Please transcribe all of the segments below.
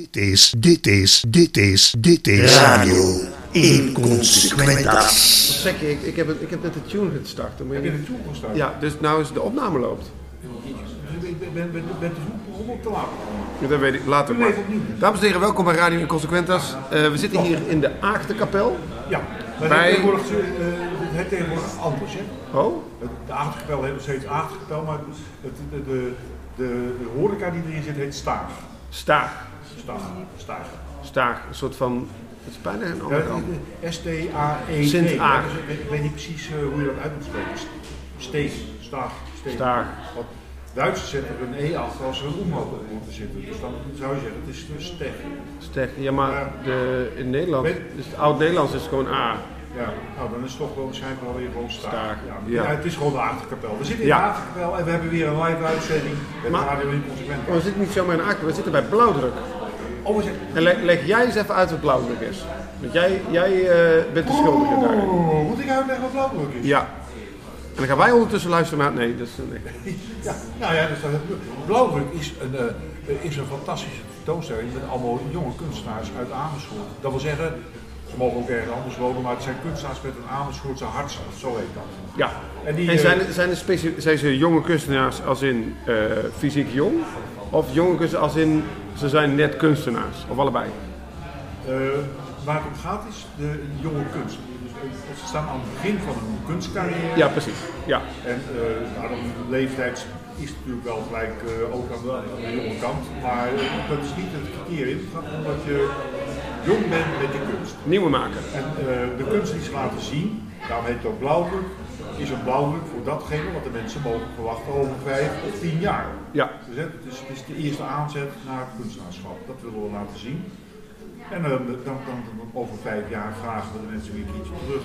Dit is, dit is, dit is, dit is Radio Inconsequentas. Wat zeg je? Ik, ik, heb, het, ik heb net de tune gestart. Dan moet je Heb je er toe gestaan? Ja, dus nou is de opname loopt. Ik ben, ben, ben, ben te. Ja, Dat weet ik later maar. Dames en heren, welkom bij Radio Inconsequentas. Eh we zitten hier in de Aagtenkapel. Ja, maar Bij- het tegenwoordig, eh, het tegenwoordig anders. Hè? Oh, De Aagkapel heet nog steeds maar het, de, de, de, de horeca die erin zit heet Staag. Staag. Staag. Staag. Staag, een soort van... Het is bijna een andere kant. Ja, S-T-A-E-G. Sint-Aag. Dus ik, weet niet precies eh, hoe je dat uit moet spreken. Steeg. Staag. Staag. Want Duitsers zetten er een E achter als er een omhoog op moet zitten. Dus dan zou je zeggen, het is een steg. Steg. Ja, maar de, in Nederland, dus het oud-Nederlands is gewoon A. Ja, nou dan is het toch wel waarschijnlijk wel weer gewoon staag. Ja, ja. ja, het is gewoon de Aagkapel. We zitten in de Aagkapel en we hebben weer een live uitzending met Maar- Radio Inconsequent. Maar we zitten niet zomaar in Aagte, we zitten bij Blauwdruk. Oh. En le- leg jij eens even uit wat Blauwdruk is. Want jij, jij eh, bent de schuldige daarin. Oh, moet ik uitleggen wat blauwdruk is? Ja. En dan gaan wij ondertussen luisteren naar... Nee, dat is... Nee. Ja, nou ja, dus dat, Blauwdruk is een, eh, is een fantastische tentoonstelling met allemaal jonge kunstenaars uit Amersfoort. Dat wil zeggen, ze mogen ook ergens anders wonen, maar het zijn kunstenaars met een Amersfoortse hartslag, zo heet dat. Ja. En die, En eh, zijn, het- zijn, specie- zijn ze jonge kunstenaars als in eh, fysiek jong? Of jonge kunstenaars als in ze zijn net kunstenaars? Of allebei? Eh, waar het om gaat is de jonge kunst. Dus, ze staan aan het begin van een kunstcarrière. Ja, precies. Ja. En eh nou, de leeftijd is natuurlijk wel gelijk ook aan de, aan de jonge kant. Maar dat is niet het criterium. Het gaat om dat je jong bent met je kunst. Nieuwe maken. En de kunst die ze laten zien, daarom heet het ook blauwdruk, is een blauwdruk voor datgene wat de mensen mogen verwachten over vijf of tien jaar. Ja. Dus hè, het, is, het is de eerste aanzet naar het kunstenaarschap. Dat willen we laten zien. En eh, dan, dan, dan over vijf jaar vragen we de mensen weer keertje terug.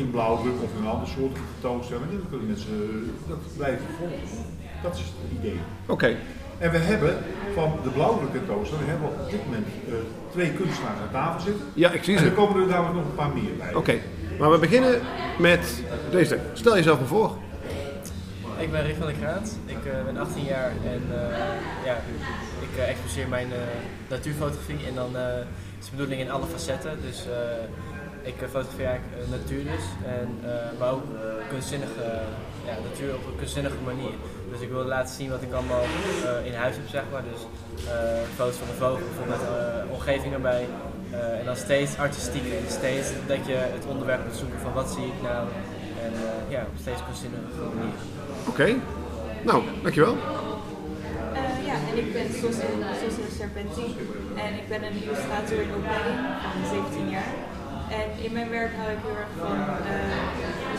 In blauwdruk of in een ander soort tentoonstelling. En dan kunnen mensen eh, dat blijven volgen. Dat is het idee. Oké. En we hebben van de blauwdruk tentoonstelling hebben we op dit moment eh, twee kunstenaars aan tafel zitten. Ja, ik zie En er ze. komen er dadelijk nog een paar meer bij. Oké. Maar we beginnen met deze. Stel jezelf maar voor. Ik ben Rick van der Kraat, ik eh, ben 18 jaar en eh, ja, ik eh, exposeer mijn natuurfotografie en dan is de bedoeling in alle facetten. Dus ik fotografeer natuur dus, en, maar ook kunstzinnige, ja, natuur op een kunstzinnige manier. Dus ik wil laten zien wat ik allemaal in huis heb, zeg maar. Dus foto's van de vogel, eh, omgeving erbij. Eh, en dan steeds artistieker en steeds dat je het onderwerp moet zoeken van wat zie ik nou. En eh, ja, op steeds kunstzinnige manier. Oké. Nou, dankjewel. Eh, ja, en ik ben Sosin, Sosin Serpenti en ik ben een illustrator in opleiding van 17 jaar. En in mijn werk hou ik heel erg van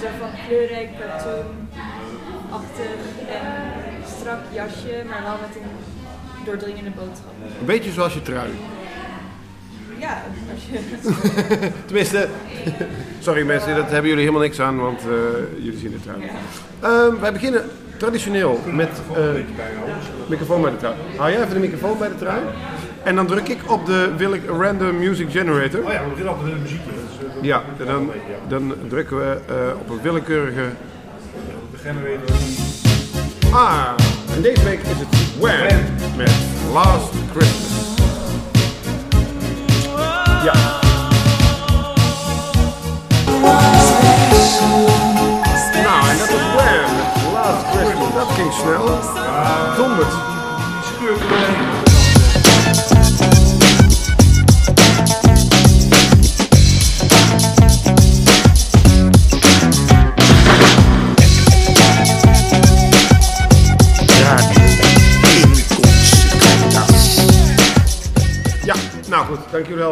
zo van kleurrijk, cartoon-achtig en strak jasje, maar wel met een doordringende boodschap. Een beetje zoals je trui. Ja, als je... Tenminste, sorry mensen, dat hebben jullie helemaal niks aan, want eh, jullie zien het trui. Ehm, wij beginnen traditioneel met Een eh beetje bijhouden. microfoon bij de trui. Hou jij even de microfoon bij de trui. En dan druk ik op de wil ik random music generator. Oh ja, we beginnen altijd met een muziekje. Dus, eh, Ja, dan, dan drukken we eh, op een willekeurige. De generator. Ah, en deze week is het Wham met Last Christmas. Ja. Nou, en dat is Wham met Last Christmas. Dat ging snel. Donderd. Scheurt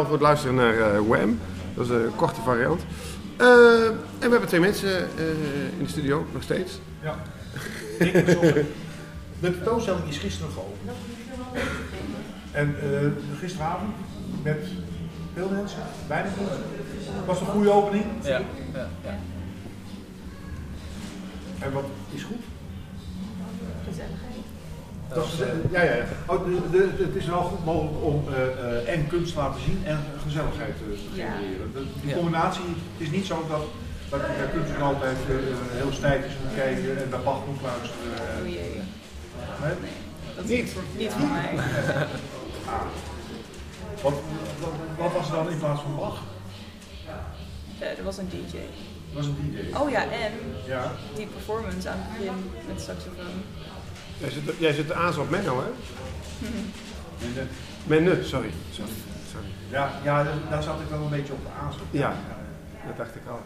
goed, dank jullie wel voor het luisteren naar eh Wham. Dat is een korte variant. Eh, en we hebben twee mensen eh, in de studio, nog steeds. Ja. Ik De tentoonstelling is gisteren geopend. En eh, gisteravond met veel mensen, bijna mensen. Was het een goede opening? Ja, ja, ja. En wat is goed? Gezelligheid. Dat is, eh, ja, ja, ja. Oh, de, de- het is wel goed mogelijk om eh, eh, en kunst te laten zien en gezelligheid te genereren. De- die combinatie, het is niet zo dat, dat je kunst altijd heel stijf is moet kijken en naar Bach moet luisteren. Oh jee. Nee? Dat is Niet. niet voor, niet voor mij. Ah, Wat, wat, wat was er dan in plaats van Bach? Eh, er was een DJ. Dat was een DJ. Oh ja, en Ja. die performance aan het begin met de saxofoon. Jij zit, jij zit aan op Menno, hè? En, eh, Menne, sorry. sorry. sorry. ja, ja, daar- daar zat ik wel een beetje op de aanzet. Ja. Dat dacht ik al.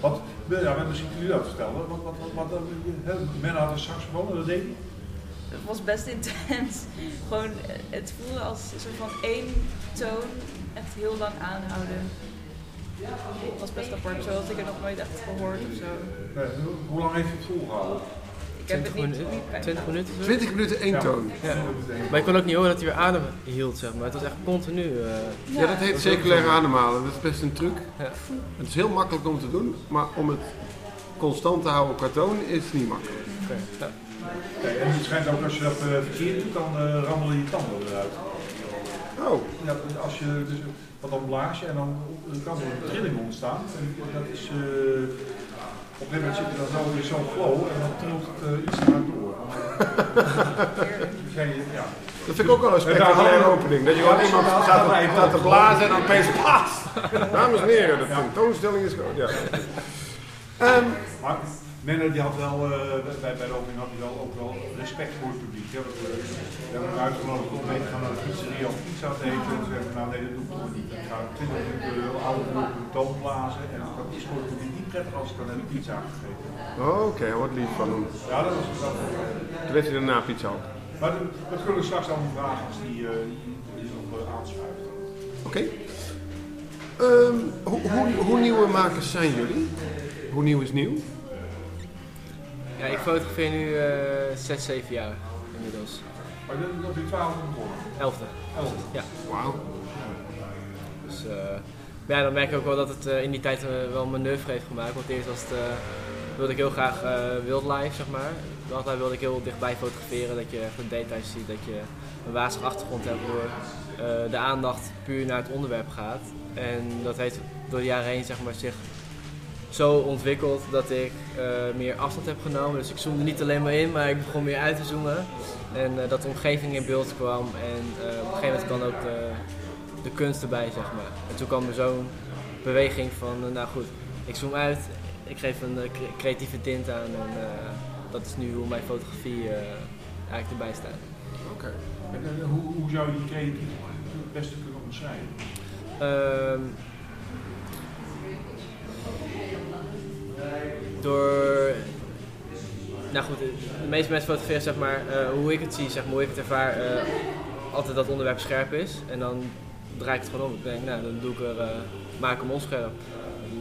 Wat, ja, misschien kun je dat vertellen. Wat, wat, wat, wat, eh, men had een saxofoon dat deed hij? Het was best intens. Gewoon, eh, het voelde als een soort van één toon echt heel lang aanhouden. Het was best apart, zo had ik het nog nooit echt gehoord of zo. Nee, hoe- hoe lang heeft hij het volgehouden? Ik heb het 20 niet, minuten, niet bij 20 minuten zo? 20 minuten één Ja. toon. Ja. Maar ik kon ook niet horen dat hij weer adem hield, zeg maar. Het was echt continu. eh, Ja, dat heet circulair ademhalen. Dat is best een truc. Ja. Het is heel makkelijk om te doen, maar om het constant te houden qua toon is niet makkelijk. oké. Ja. En het schijnt ook als je dat eh, verkeerd doet, dan eh, rammelen je tanden eruit. Oh, Ja, als je, dus, wat dan blaas je en dan kan er een trilling ontstaan. En dat is, eh, op een gegeven moment zit je dan zo in zo'n flow en dan trilt het eh, iets te hard door. Ja. dat vind ik ook wel een spectaculaire we- opening. Dat je gewoon iemand gaat, te- blazen en dan opeens plaats. Dames en heren, de tentoonstelling is gewoon. Ja. Ehm, Maar Menno die had wel, eh, bij, bij de opening had hij wel ook wel respect voor het publiek. Ja, we, we hebben hem uitgenodigd om mee te gaan naar de pizzeria om pizza te eten. En toen hebben we nou nee, dat doe ik toch niet. Ik ga 20 minuten oude op een toon blazen. En dat is voor het publiek niet prettig als ik dan heb pizza gegeten. Oké, wat lief van hem. Ja, dat was dat. Toen heeft hij daarna pizza op. Maar dat, dat kunnen we straks allemaal vragen als die, eh, die, die nog eh, aanschuift. Oké. Ehm, hoe, hoe, hoe nieuwe makers zijn jullie? Hoe nieuw is nieuw? ja, ik fotografeer nu eh 6, 7 jaar inmiddels. Maar dat, is 12 begonnen. 11e. Ja. Wauw. Dus eh, ja, dan merk ik ook wel dat het eh, in die tijd eh, wel een manoeuvre heeft gemaakt. Want eerst was het, eh, wilde ik heel graag wildlife, zeg maar. Altijd wilde ik heel dichtbij fotograferen, dat je de details ziet, dat je een wazige achtergrond hebt, door eh, de aandacht puur naar het onderwerp gaat. En dat heeft door de jaren heen zeg maar, zich zo ontwikkeld dat ik meer afstand heb genomen. Dus ik zoomde niet alleen maar in, maar ik begon meer uit te zoomen. En dat de omgeving in beeld kwam en op een gegeven moment kwam ook de kunst erbij, zeg maar. En toen kwam er zo'n beweging van, eh, nou goed, ik zoom uit, ik geef een eh, cre- creatieve tint aan en eh, dat is nu hoe mijn fotografie eigenlijk erbij staat. Oké. Hoe, hoe zou je die creatief het beste kunnen omschrijven? Ehm, door. Nou goed, de meeste mensen fotograferen zeg maar hoe ik het zie, zeg maar, hoe ik het ervaar, altijd dat onderwerp scherp is. En dan draai ik het gewoon om. Ik denk, nou, dan doe ik er, eh, maak hem onscherp.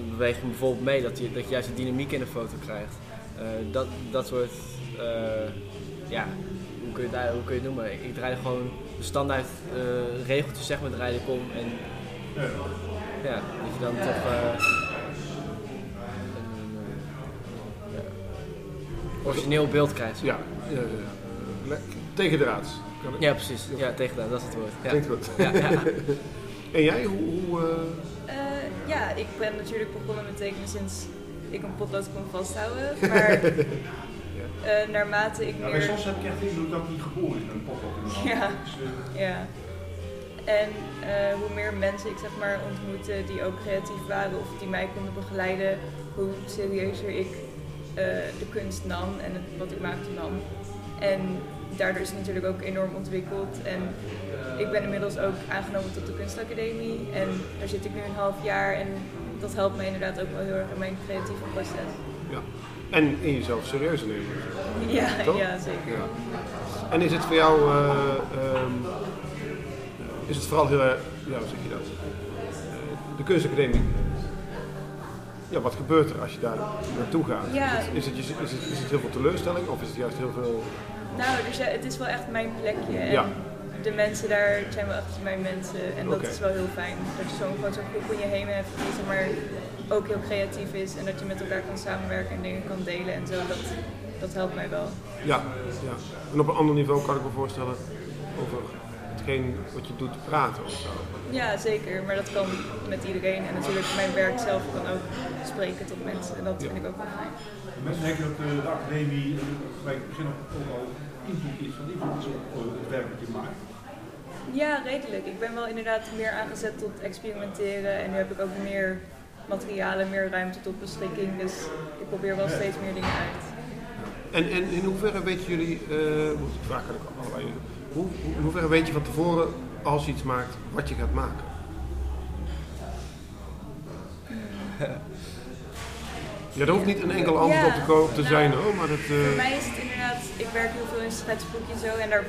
Beweeg hem bijvoorbeeld mee, dat je, dat je juist de dynamiek in de foto krijgt. Eh, dat, dat soort, eh, ja, hoe kun, je het, hoe kun je noemen? Ik, draai gewoon de standaard regeltjes, zeg maar, draai ik om. En Ja. dat je dan toch. een, origineel beeld krijgt. Ja, ja, ja, Tegendraads. Kan Ja, precies. Ja, tegen dat, dat is het woord. Ja. Klinkt goed. Ja, ja. En jij, hoe... hoe eh, Eh, ja, ik ben natuurlijk begonnen met tekenen sinds ik een potlood kon vasthouden. Maar eh, naarmate ik Ja, bij meer... soms heb ik echt de indruk dat ik niet geboren is met een potlood in hand. Ja. Dus, Ja. En eh, hoe meer mensen ik zeg maar ontmoette die ook creatief waren of die mij konden begeleiden, hoe serieuzer ik eh, de kunst nam en het, wat ik maakte nam. En daardoor is het natuurlijk ook enorm ontwikkeld. En ik ben inmiddels ook aangenomen tot de kunstacademie. En daar zit ik nu een half jaar en dat helpt mij inderdaad ook wel heel erg in mijn creatieve proces. ja. En in jezelf serieus nemen. Ja, Toch? ja zeker. Ja. En is het voor jou... eh, ehm, is het vooral heel erg... Ja, hoe zeg je dat? De kunstacademie. Ja, wat gebeurt er als je daar naartoe gaat? Ja. Is, het, is, het, is, het, is, het, is het heel veel teleurstelling of is het juist heel veel... Nou, dus ja, het is wel echt mijn plekje. En Ja. de mensen daar zijn wel echt mijn mensen. En dat is wel heel fijn. Dat je zo'n grote groep om je heen hebt die zeg maar ook heel creatief is. En dat je met elkaar kan samenwerken en dingen kan delen en zo. Dat, dat helpt mij wel. Ja, ja. En op een ander niveau kan ik me voorstellen over hetgeen wat je doet praten of zo. Ja, zeker. Maar dat kan met iedereen. En natuurlijk, mijn werk zelf kan ook spreken tot mensen. En dat Ja. vind ik ook wel fijn. Mensen denken dat eh, de academie, eh, bij het begin ook al invloed is, van invloed is op het werk dat je maakt. Ja, redelijk. Ik ben wel inderdaad meer aangezet tot experimenteren en nu heb ik ook meer materialen, meer ruimte tot beschikking. Dus ik probeer wel steeds meer dingen uit. En, en in hoeverre weten jullie, eh moet ik vraag kan ik allebei jullie. Hoe, hoe- in hoeverre weet je van tevoren, als je iets maakt, wat je gaat maken? Ja, er hoeft niet een enkel antwoord Ja, op te, ko- te nou, zijn hoor, maar dat... eh, Voor mij is het inderdaad, ik werk heel veel in schetsboekjes zo en daar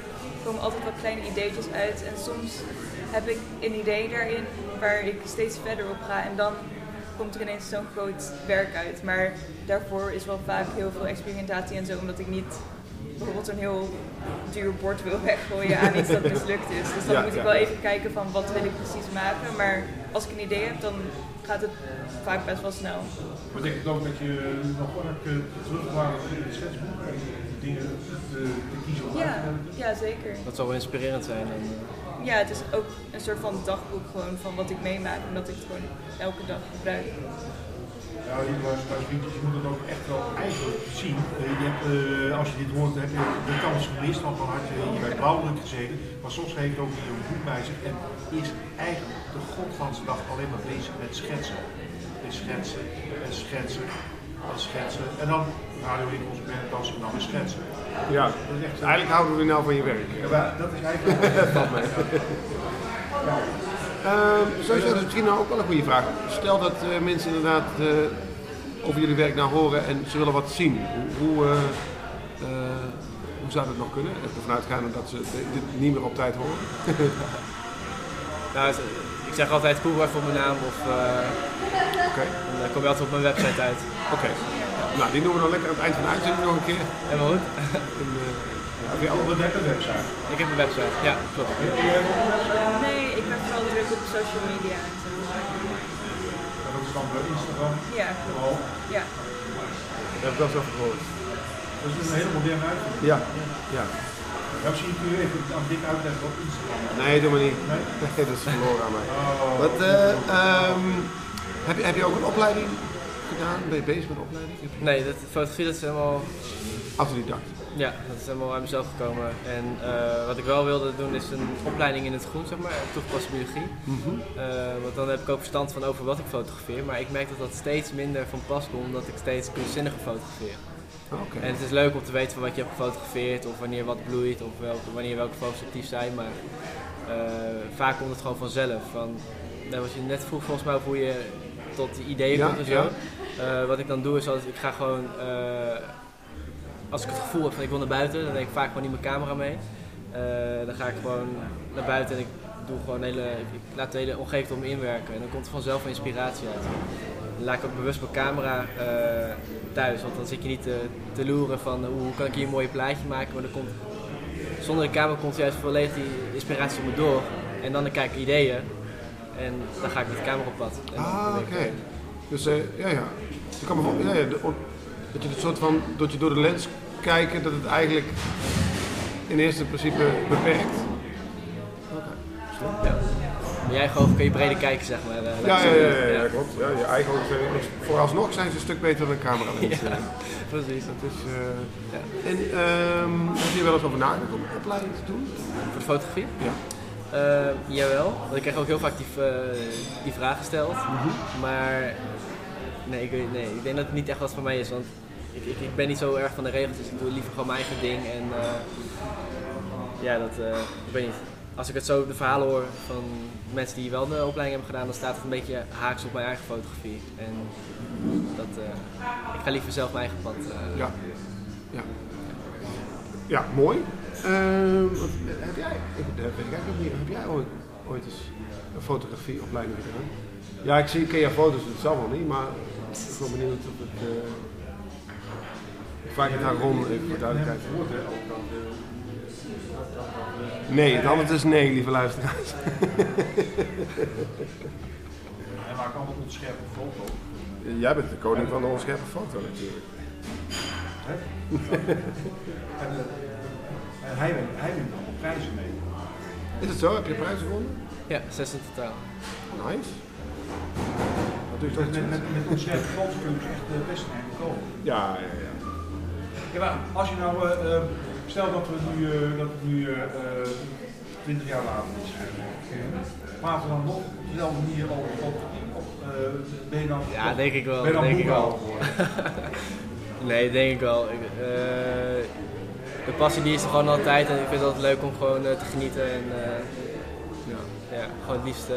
komen altijd wat kleine ideetjes uit. En soms heb ik een idee daarin waar ik steeds verder op ga en dan komt er ineens zo'n groot werk uit. Maar daarvoor is wel vaak heel veel experimentatie en zo, omdat ik niet bijvoorbeeld zo'n heel duur bord wil weggooien aan iets dat mislukt is. Dus dan Ja, moet ik ja. wel even kijken van wat wil ik precies maken. Maar als ik een idee heb, dan gaat het vaak best wel snel. Maar denk ik ook dat je nog erg uh, terugbladert in het schetsboek en dingen te, te kiezen om Ja, te werken? ja zeker. Dat zal wel inspirerend zijn. En, eh, Ja, het is ook een soort van dagboek gewoon van wat ik meemaak, omdat ik het gewoon elke dag gebruik. Ja, die je moet het ook echt wel eigenlijk zien. Eh, je hebt, eh, als je dit hoort, heb je de kans gemist, want dan had je hier bij Blauwdruk gezeten. Maar soms heeft ook hier een boek bij zich en is eigenlijk de godganse dag alleen maar bezig met schetsen. En schetsen, en schetsen, en schetsen. En dan radio in onze als en dan weer schetsen. ja, Dat is echt dus eigenlijk houden we nou van je werk. Ja, maar dat is eigenlijk Ehm sowieso, dat is misschien nou ook wel een goede vraag. Stel dat eh, mensen inderdaad eh, over jullie werk nou horen en ze willen wat zien. Hoe, hoe, eh, eh, hoe zou dat nog kunnen? Ervan uitgaande dat ze dit niet meer op tijd horen. nou, het- ik zeg altijd Google even op mijn naam of eh, Oké, dan kom je altijd op mijn website uit. oké. Nou, die doen we dan lekker aan het eind van de uitzending nog een keer. Helemaal goed. En, eh, heb je al- een website. Ik heb een website, ja, klopt. Nee, ik ben vooral druk op social media en zo. Dat is dan bij Instagram. Ja, klopt. Ja. dat heb ik wel over gehoord. dat is een hele moderne. Ja, ja. Ja, misschien kun je even aan dit uitleggen wat Instagram is. Nee, doe maar niet. Nee? Nee, dat is verloren aan mij. Oh. Wat, eh, ehm, heb, je, heb je ook een opleiding gedaan? Ben je bezig met een opleiding? Nee, dat, fotografie dat is helemaal, Autodidact. ja, dat is helemaal uit mezelf gekomen. En eh, wat ik wel wilde doen is een opleiding in het groen, zeg maar, toegepaste biologie. Eh, want dan heb ik ook verstand van over wat ik fotografeer. Maar ik merk dat dat steeds minder van pas komt, omdat ik steeds kunstzinniger fotografeer. En het is leuk om te weten van wat je hebt gefotografeerd, of wanneer wat bloeit, of welke, wanneer welke foto's actief zijn. Maar eh, vaak komt het gewoon vanzelf. Van, wat je net vroeg volgens mij hoe je tot die ideeën Ja, komt en zo. ja. Eh, wat ik dan doe is altijd, ik ga gewoon, eh, als ik het gevoel heb van ik wil naar buiten, dan neem ik vaak gewoon niet mijn camera mee. Dan ga ik gewoon naar buiten en ik doe gewoon hele, ik laat de hele omgeving om me inwerken. En dan komt er vanzelf een inspiratie uit. Dan laat ik ook bewust mijn camera eh, thuis, want dan zit je niet te, te loeren van eh, hoe kan ik hier een mooi plaatje maken. Maar dan komt, zonder de camera komt juist volledig die inspiratie op me door. En dan kijk ik ideeën en dan ga ik met de camera op pad. En Ah, oké. Dus eh, ja, ja. Ik kan me ja, ja, de- dat je het soort van, dat je door de lens kijken, dat het eigenlijk in eerste principe beperkt. Ja. Eigen ogen kun je breder kijken, zeg maar. Ja, ja, ja, ja, ja, klopt. Ja, je eigen ogen zijn- vooralsnog zijn ze een stuk beter dan een camera. lens. Ja. Precies. Dat is, eh, Ja. En ehm, heb je er wel eens over nagedacht om een opleiding te doen? Voor de fotografie? Ja. Eh, jawel, want ik krijg ook heel vaak die, eh, die vraag gesteld. Mhm. Maar nee ik, nee, ik denk dat het niet echt wat voor mij is. Want ik, ik, ik ben niet zo erg van de regels, dus ik doe liever gewoon mijn eigen ding. En ja, dat, eh, ik weet niet. Als ik het zo de verhalen hoor van mensen die wel de opleiding hebben gedaan, dan staat het een beetje haaks op mijn eigen fotografie. En dat, eh, ik ga liever zelf mijn eigen pad. eh, Ja. Ja, ja mooi. Ehm, heb jij, ik, ik heb jij ooit, ooit eens een fotografieopleiding gedaan? Ja, ik zie, ik jouw foto's, dat zal wel niet, maar ik ben benieuwd of het... eh ik vraag het aan Ron, even voor duidelijkheid. Nee, het antwoord is nee, lieve luisteraars. hij maakt allemaal onscherpe foto. Jij bent de koning van de onscherpe foto natuurlijk. Hè? en, eh, en hij, wint, hij wint allemaal prijzen mee. Is het zo? Heb je prijs gewonnen? ja, zes in totaal. Nice. Wat doe je Met, toch met, met, met onscherpe foto's kun je echt eh, best een eind komen. Ja, ja, ja. Ja, maar als je nou, eh, eh, stel dat we nu, eh, dat we nu eh, eh, 20 jaar later is. Praten we dan nog op dezelfde manier fotografie? Of eh, ben je dan, Ja, denk ik wel, denk ik wel. Nee, denk ik wel. Ik, eh, de passie die is er gewoon altijd en ik vind het altijd leuk om gewoon eh, te genieten en eh, ja, ja, gewoon het liefst. eh,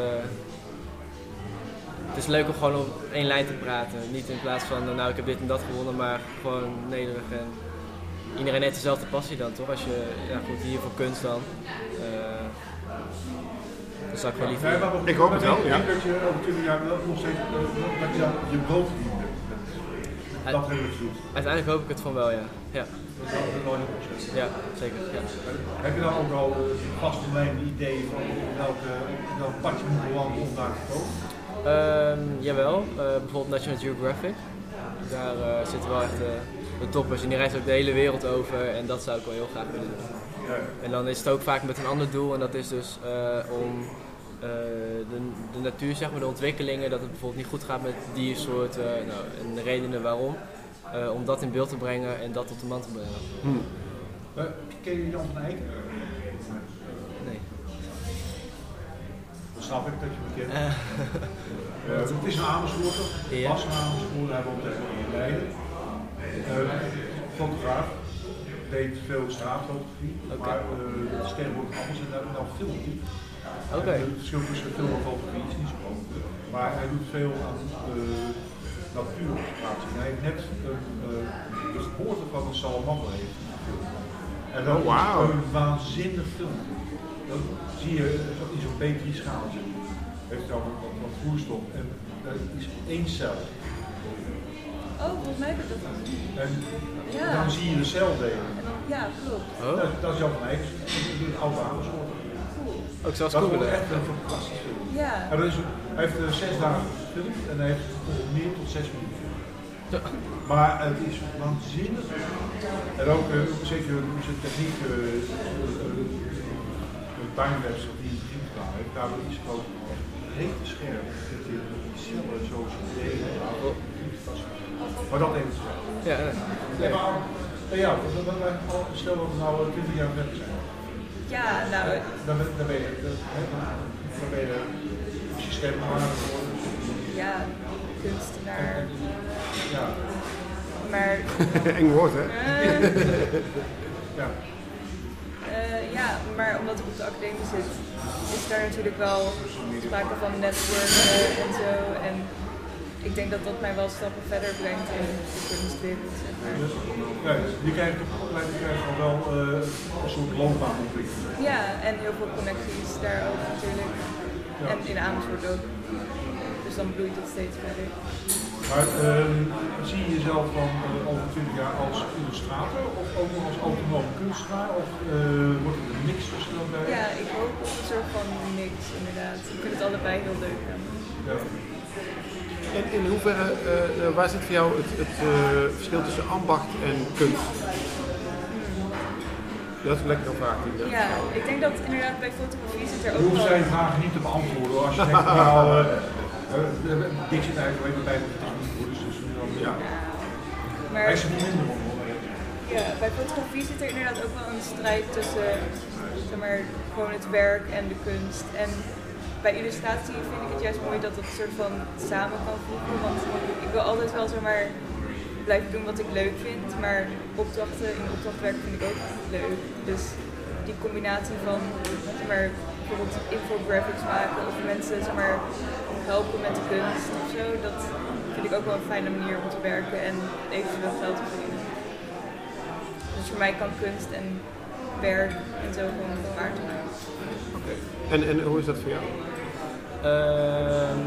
het is leuk om gewoon op één lijn te praten. Niet in plaats van, eh, nou ik heb dit en dat gewonnen, maar gewoon nederig en iedereen heeft dezelfde passie dan toch? Als je, ja goed, hier voor kunst dan. eh, dan zou ik wel liever. Ik hoop het wel, Ik ja. denk dat je over 20 jaar wel nog steeds eh, dat je je brood verdient dat. Uiteindelijk hoop ik het van wel, ja. Ja, Dat is wel een mooie opzet. ja zeker. Ja. Heb je dan ook al eh, vastgelijnde ideeën van welke, welk pad je moet bewandelen om daar te komen? Ehm, jawel, eh, bijvoorbeeld National Geographic. Daar eh, zitten wel echt eh, de toppers en die reizen ook de hele wereld over en dat zou ik wel heel graag willen doen. Ja. En dan is het ook vaak met een ander doel en dat is dus eh, om eh, de, de natuur, zeg maar, de ontwikkelingen, dat het bijvoorbeeld niet goed gaat met diersoorten nou, en de redenen waarom. eh, om dat in beeld te brengen en dat tot de man te brengen. Eh, ken je Jan van Eyck? Nee. Dat snap ik dat je hem kent. Eh, Eh, het is een Amersfoorter, Ja. was een Amersfoorter, hij woont in Leiden. Eh, fotograaf, deed veel straatfotografie, maar uh, het is tegenwoordig anders en dan, dan filmt hij. Oké. Het verschil tussen film en fotografie is niet zo groot. Maar hij doet veel aan uh, natuurobservatie. Hij heeft net een, de geboorte van een salamander heeft. En dat Oh, wauw. is een waanzinnig filmpje. Dat zie je in zo'n Petri-schaaltje. Heeft dan wat, wat vloeistof en dat is één cel. Oh, volgens mij heb ik dat gezien. En Ja. dan zie je de dan, ja, klopt. oh, Dat, dat is Jan van Eyck, dat is een oude Amersfoort. ook zelfs Dat wordt googelen. echt een fantastisch film. Ja. En dat is, hij heeft eh, zes dagen gefilmd en hij heeft meer tot zes minuten. Maar het is waanzinnig. En ook eh, zeker hoe zijn techniek, uh, de timelapse die hij in het gedaan heeft, daardoor is het ook rete scherp. Dat je die cellen zo Maar dat even scherp. Ja, ja. Nee, maar eh, ja, wat wij- stel dat we nou eh, 20 jaar verder zijn. Ja, nou, Dan ben, dan ben je, dan, hè, dan- ben je systeembewaarder geworden. ja, kunstenaar. Ja, Maar Eng woord, hè? eh, ja. eh, ja, maar omdat ik op de academie zit, is daar natuurlijk wel sprake van netwerken en zo. En ik denk dat dat mij wel stappen verder brengt in de kunstwereld, zeg maar. Dus, ja, je krijgt toch je krijgt al wel eh, een soort loopbaanontwikkeling. Ja, en heel veel connecties daar ook natuurlijk. En in Amersfoort ook. Dus dan bloeit het steeds verder. Maar ehm, zie je jezelf dan eh, over 20 jaar als illustrator of ook nog als autonoom kunstenaar? Of eh, wordt het een mix tussen dat bij? Ja, ik hoop op een soort van mix inderdaad. Ik vind het allebei heel leuk. Ja. En in hoeverre, eh, eh, waar zit voor jou het, het eh, verschil tussen ambacht en kunst? Dat is een lekkere vraag. die, Ja, ik denk dat inderdaad bij fotografie zit er Je ook hoeft wel... zijn vragen niet te beantwoorden hoor. Als je denkt, nou, eh, eh, dik zit eigenlijk even bij de. Dus, dus dan, ja. Maar Hij is er minder ja, bij fotografie zit er inderdaad ook wel een strijd tussen zeg maar, gewoon het werk en de kunst. En bij illustratie vind ik het juist mooi dat het soort van samen kan voegen. Want ik wil altijd wel zomaar blijven doen wat ik leuk vind. Maar opdrachten in opdrachtwerk vind ik ook leuk. Dus die combinatie van zeg maar, bijvoorbeeld infographics maken of mensen maar, helpen met de kunst of zo. Dat vind ik ook wel een fijne manier om te werken en eventueel geld te verdienen. Dus voor mij kan kunst en werk en zo gewoon van zijn. Oké. En, en hoe is dat voor jou? Ehm,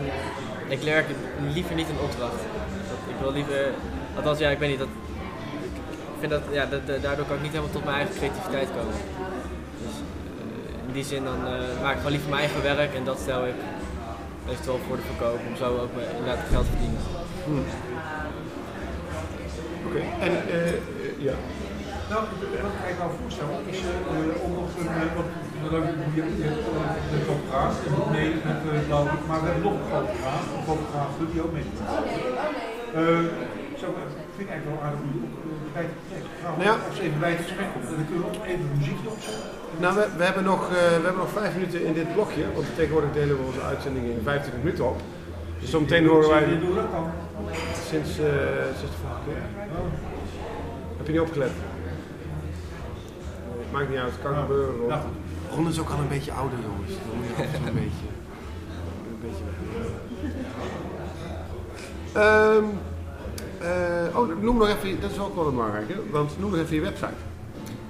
ik werk liever niet in opdracht. Dat, ik wil liever, althans ja, ik weet niet, dat, ik vind dat, ja, dat, daardoor kan ik niet helemaal tot mijn eigen creativiteit komen. Dus eh, in die zin dan eh, maak ik gewoon liever mijn eigen werk en dat stel ik eventueel voor de verkoop om zo ook mijn, inderdaad geld te verdienen. Oké. En eh, ja. Nou, wat ik nou voorstel is uh, om nog een, uh, leuk, je, je, de fotograaf, nee, met uh, blauw, maar we hebben nog een fotograaf, een fotograaf die ook mee. Uh, zo, vind vind ik eigenlijk wel aardig om eh, bij we Nou ja. eens even bij het gesprek. En dan kunnen we ook even muziekje opzetten. Nou, we, we, hebben nog, eh, we hebben nog vijf minuten in dit blokje, want tegenwoordig delen we onze uitzending in 25 minuten op. Dus zometeen horen wij doen dat dan? sinds, eh, sinds de vorige keer. Heb je niet opgelet? Maakt niet uit, kan gebeuren. Ron. Ron is ook al een beetje ouder, jongens. Dan moet je een beetje, een beetje weg. Ehm, eh, oh, noem nog even, dat is ook wel een belangrijke, want noem nog even je website.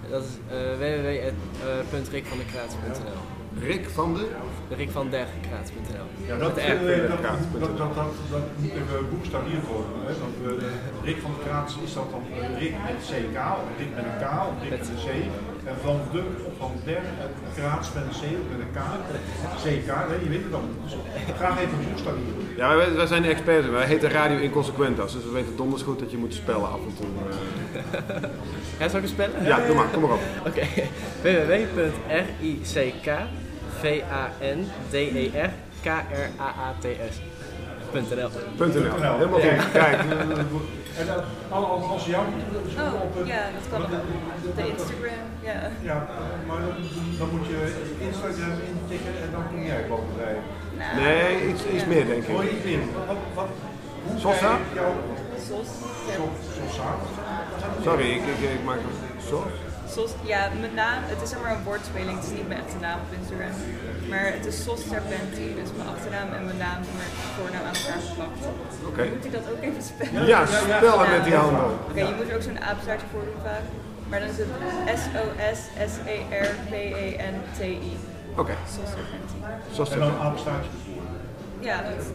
Dat is uh, www.rikvandekraats.nl Rick van de... Rikvanderkraats.nl Ja, dat, Met eh, dat, dat, dat, dat, dat, dat moet even boekstavierd worden. Hè? Want, eh, Rick van de Kraats is dat dan eh, Rick met CK, of Rick met een K, of Rick met een C. En van de, of van der, Kraats met een C, of met een K, CK, hè? je weet het dan. Dus graag even boekstavieren. Ja, wij, wij zijn de experts. Wij heten Radio Inconsequentas, dus we weten donders goed dat je moet spellen af en toe. eh. Ja, zal ik het spellen? Ja, doe maar, kom maar op. Oké, www.rickvanderkraats.nl Punt NL. Nou, Helemaal goed. Kijk. En dan, als, als- als jou zoeken op Oh, een- ja, dat kan ook. De Instagram, ja. Ja, maar dan, dan moet je Instagram intikken en dan kom jij boven bij. Nou, Nee, iets, iets meer denk ik. je iets meer? Wat, wat, hoe Sosa? jouw Sos. Sosa? Sorry, ik, ik, ik maak zo. Sos, ja, mijn naam, het is maar een woordspeling, het is niet mijn echte naam op Instagram. Maar het is Sos Serpenti, dus mijn achternaam en mijn naam, mijn voornaam aan elkaar geplakt. Oké. Moet ik dat ook even spellen? Ja, spellen met die handen. Oké, je moet er ook zo'n apenstaartje voor doen vaak. Maar dan is het S-O-S-S-E-R-P-E-N-T-I. Oké, Sos Serpenti. zoals En het dan apenstaartje ervoor. Ja, dat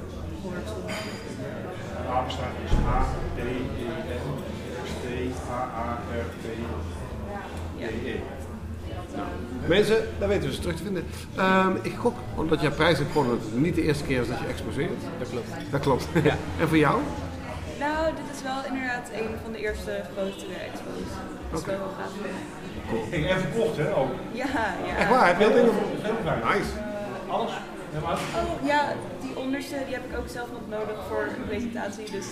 hoort zo. Apenstaartje is A, Mensen, daar weten we ze terug te vinden. Ehm, ik gok, omdat jij prijs hebt gewonnen, dat het niet de eerste keer is dat je exposeert. Dat klopt. Dat klopt. en voor jou? Nou, dit is wel inderdaad een van de eerste grotere expos. Dat is wel heel gaaf. Ik heb verkocht, hè, ook. Ja, ja. Echt waar, heb je dat fijn. Nice. Alles. Ja, maar Oh ja, die onderste die heb ik ook zelf nog nodig voor een presentatie. Dus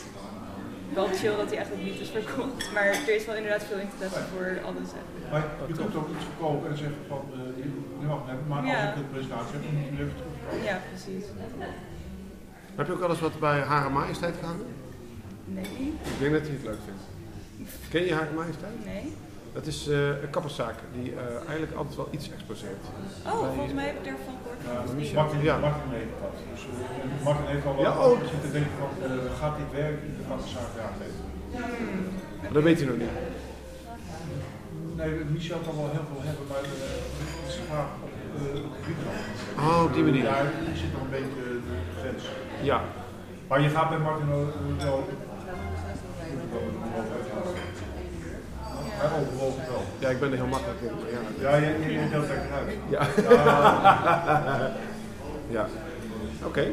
wel chill dat die eigenlijk niet is verkocht. Maar er is wel inderdaad veel interesse voor alles. Maar je kunt ook iets verkopen en zeggen van, eh, je, je mag het hebben, maar als ik een presentatie heb, dan moet je terugkomen. Ja, precies. Heb je ook eens wat bij Hare Majesteit gehangen? Nee, Ik denk dat je het leuk vindt. Ken je Hare Majesteit? nee. Dat is eh, een kapperszaak die eh, eigenlijk altijd wel iets exposeert. Oh, volgens mij heb ik daarvan Martin, Ja. Martin heeft dat. Dus, Martin heeft al wel Ja, oh. zitten denken van, eh, gaat dit werken? Dan gaat de zaak nee. Maar dat weet je nog niet. Nee, Michel kan wel heel veel hebben, maar uh, het is graag op de Griekenland. Oh, op die manier. Ja, die zit nog een beetje eh, de grens. Ja. Maar je gaat bij Martin wel wel wel. ja, ik ben er heel makkelijk in. Ja. Ja, je, je, je deelt lekker uit. Ja. ja. Oké.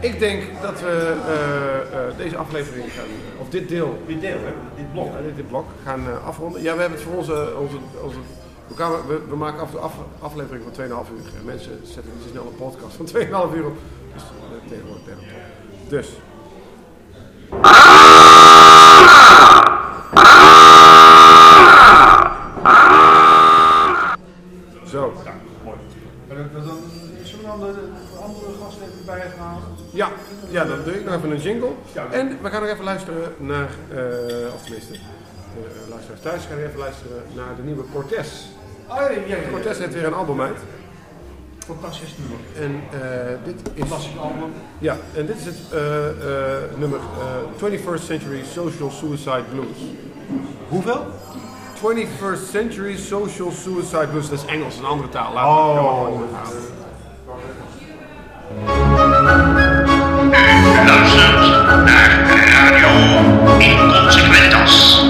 Ik denk dat we eh, eh, deze aflevering gaan, of dit deel, Dit deel, hè? Dit blok. ja, dit, dit blok, gaan eh, afronden. Ja, we hebben het voor onze, onze, onze we, gaan- we, we maken af af, aflevering van 2,5 uur. En mensen zetten niet zo snel een podcast van 2,5 uur op. Dus uh, tegenwoordig. Dus. Jingle. En we gaan nog even luisteren naar, eh of tenminste, de eh, luisteraars thuis gaan even luisteren naar de nieuwe Cortez. Oh, ja. Cortez heeft weer een album uit. Fantastisch nummer. En eh, dit is, Fantastisch album. ja, en dit is het nummer eh, 21st Century Social Suicide Blues. Hoeveel? 21st Century Social Suicide Blues, dat is Engels, een andere taal. Laat Oh. Luistert naar Radio Inconsequentas.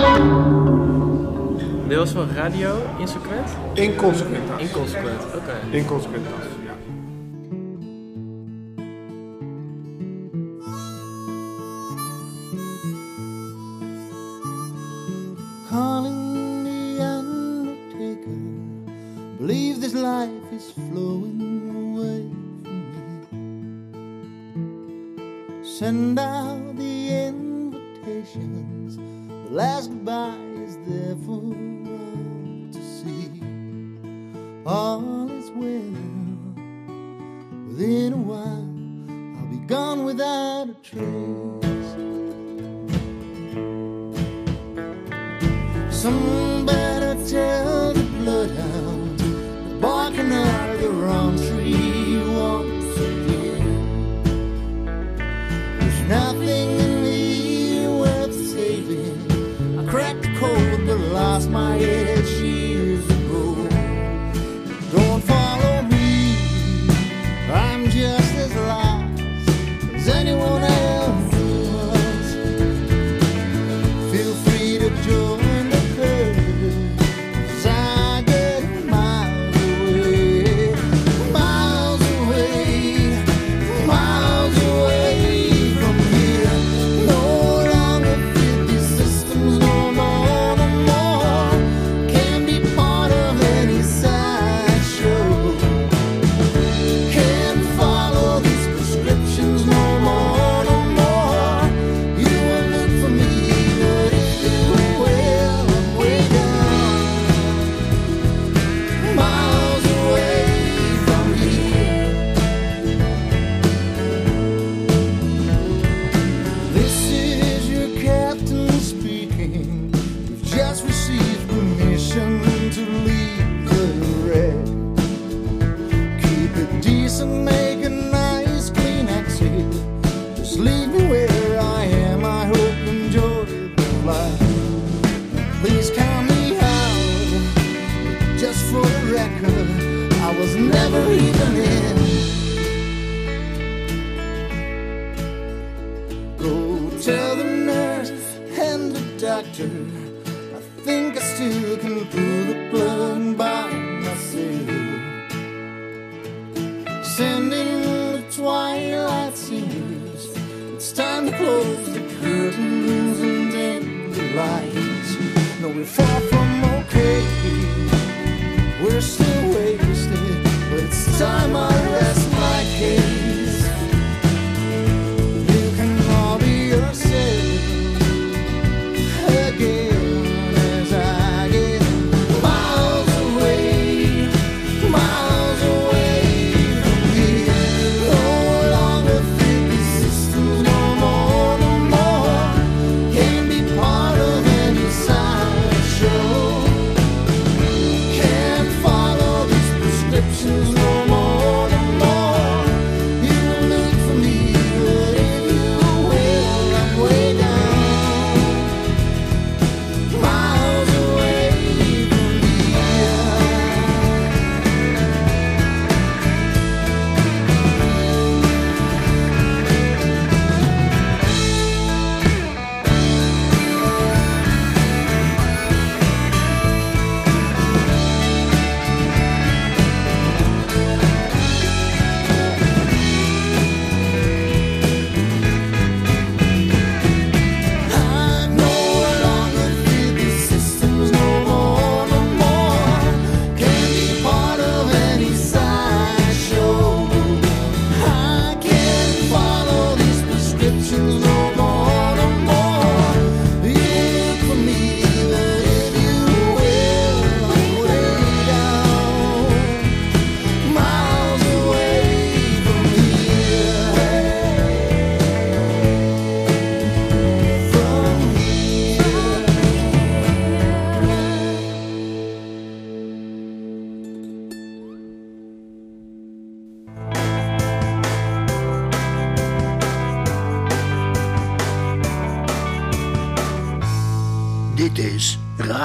Dit was van Radio Insequent? Inconsequentas. Inconsequent, oké. Inconsequentas, ja. calling the undertaker. Believe this life is flowing send out the invitations. The last goodbye is there for all to see. All is well. Within a while, I'll be gone without a trace. Somebody tell. doctor. I think I still can pull the plug by myself. Sending the twilight scenes. It's time to close the curtains and dim the lights. No, we're far from okay. We're still wasted, but it's time I left.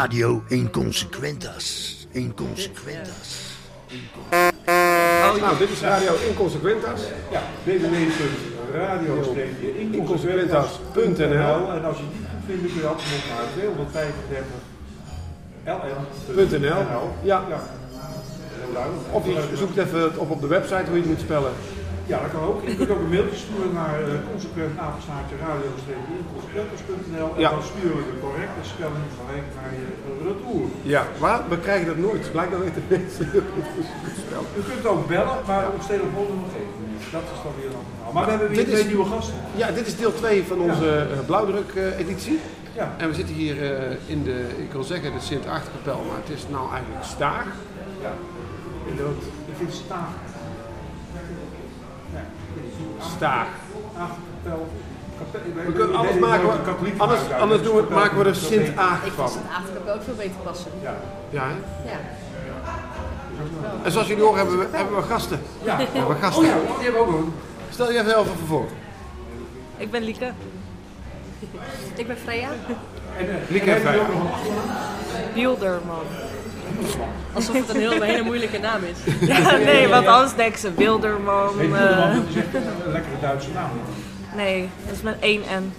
Radio Inconsequentas. Inconsequentas. Oh, nou, dit is Radio Inconsequentas. Ja, www.radio-inconsequentas.nl En als je die kunt vinden, kun je altijd nog naar 235 Ja. Of je zoekt even op de website hoe je het moet spellen. Ja, dat kan ook. Je kunt ook een mailtje sturen naar uh, consequent radio en Ja. dan sturen we de correcte spelling gelijk naar je retour. Ja, maar we krijgen dat nooit. Blijkbaar weten mensen het goed spellen. U kunt ook bellen, maar op telefoonnummer geven we niet. Dat is dan weer een ander verhaal. Maar we hebben weer Dit is- twee nieuwe gasten. Ja, dit is deel 2 van onze eh, blauwdruk-editie. Ja. En we zitten hier eh, in de, ik wil zeggen de Sint-Achterkapel, maar het is nou eigenlijk Staag. ja. Dat, ik vind staag. Staag. Ik We kunnen ik alles maken, ik anders, maken, anders doen we, maken we er dat Sint-Aag Ik van. vind het eigenlijk ook veel beter passen. Ja. Ja, hè? Ja. En zoals jullie horen hebben we, hebben we gasten. Ja. We hebben gasten. Oh ja, die hebben we ook een. Stel je even voor. Ik ben Lieke. Ik ben Freya. En, eh, Lieke en Freya. Wilderman. Alsof het een, heel, een hele moeilijke naam is. Ja, nee, want anders denken ze Wilderman. Heet eh, Wilderman, dat is echt een lekkere Duitse naam. nee, dat is met één N.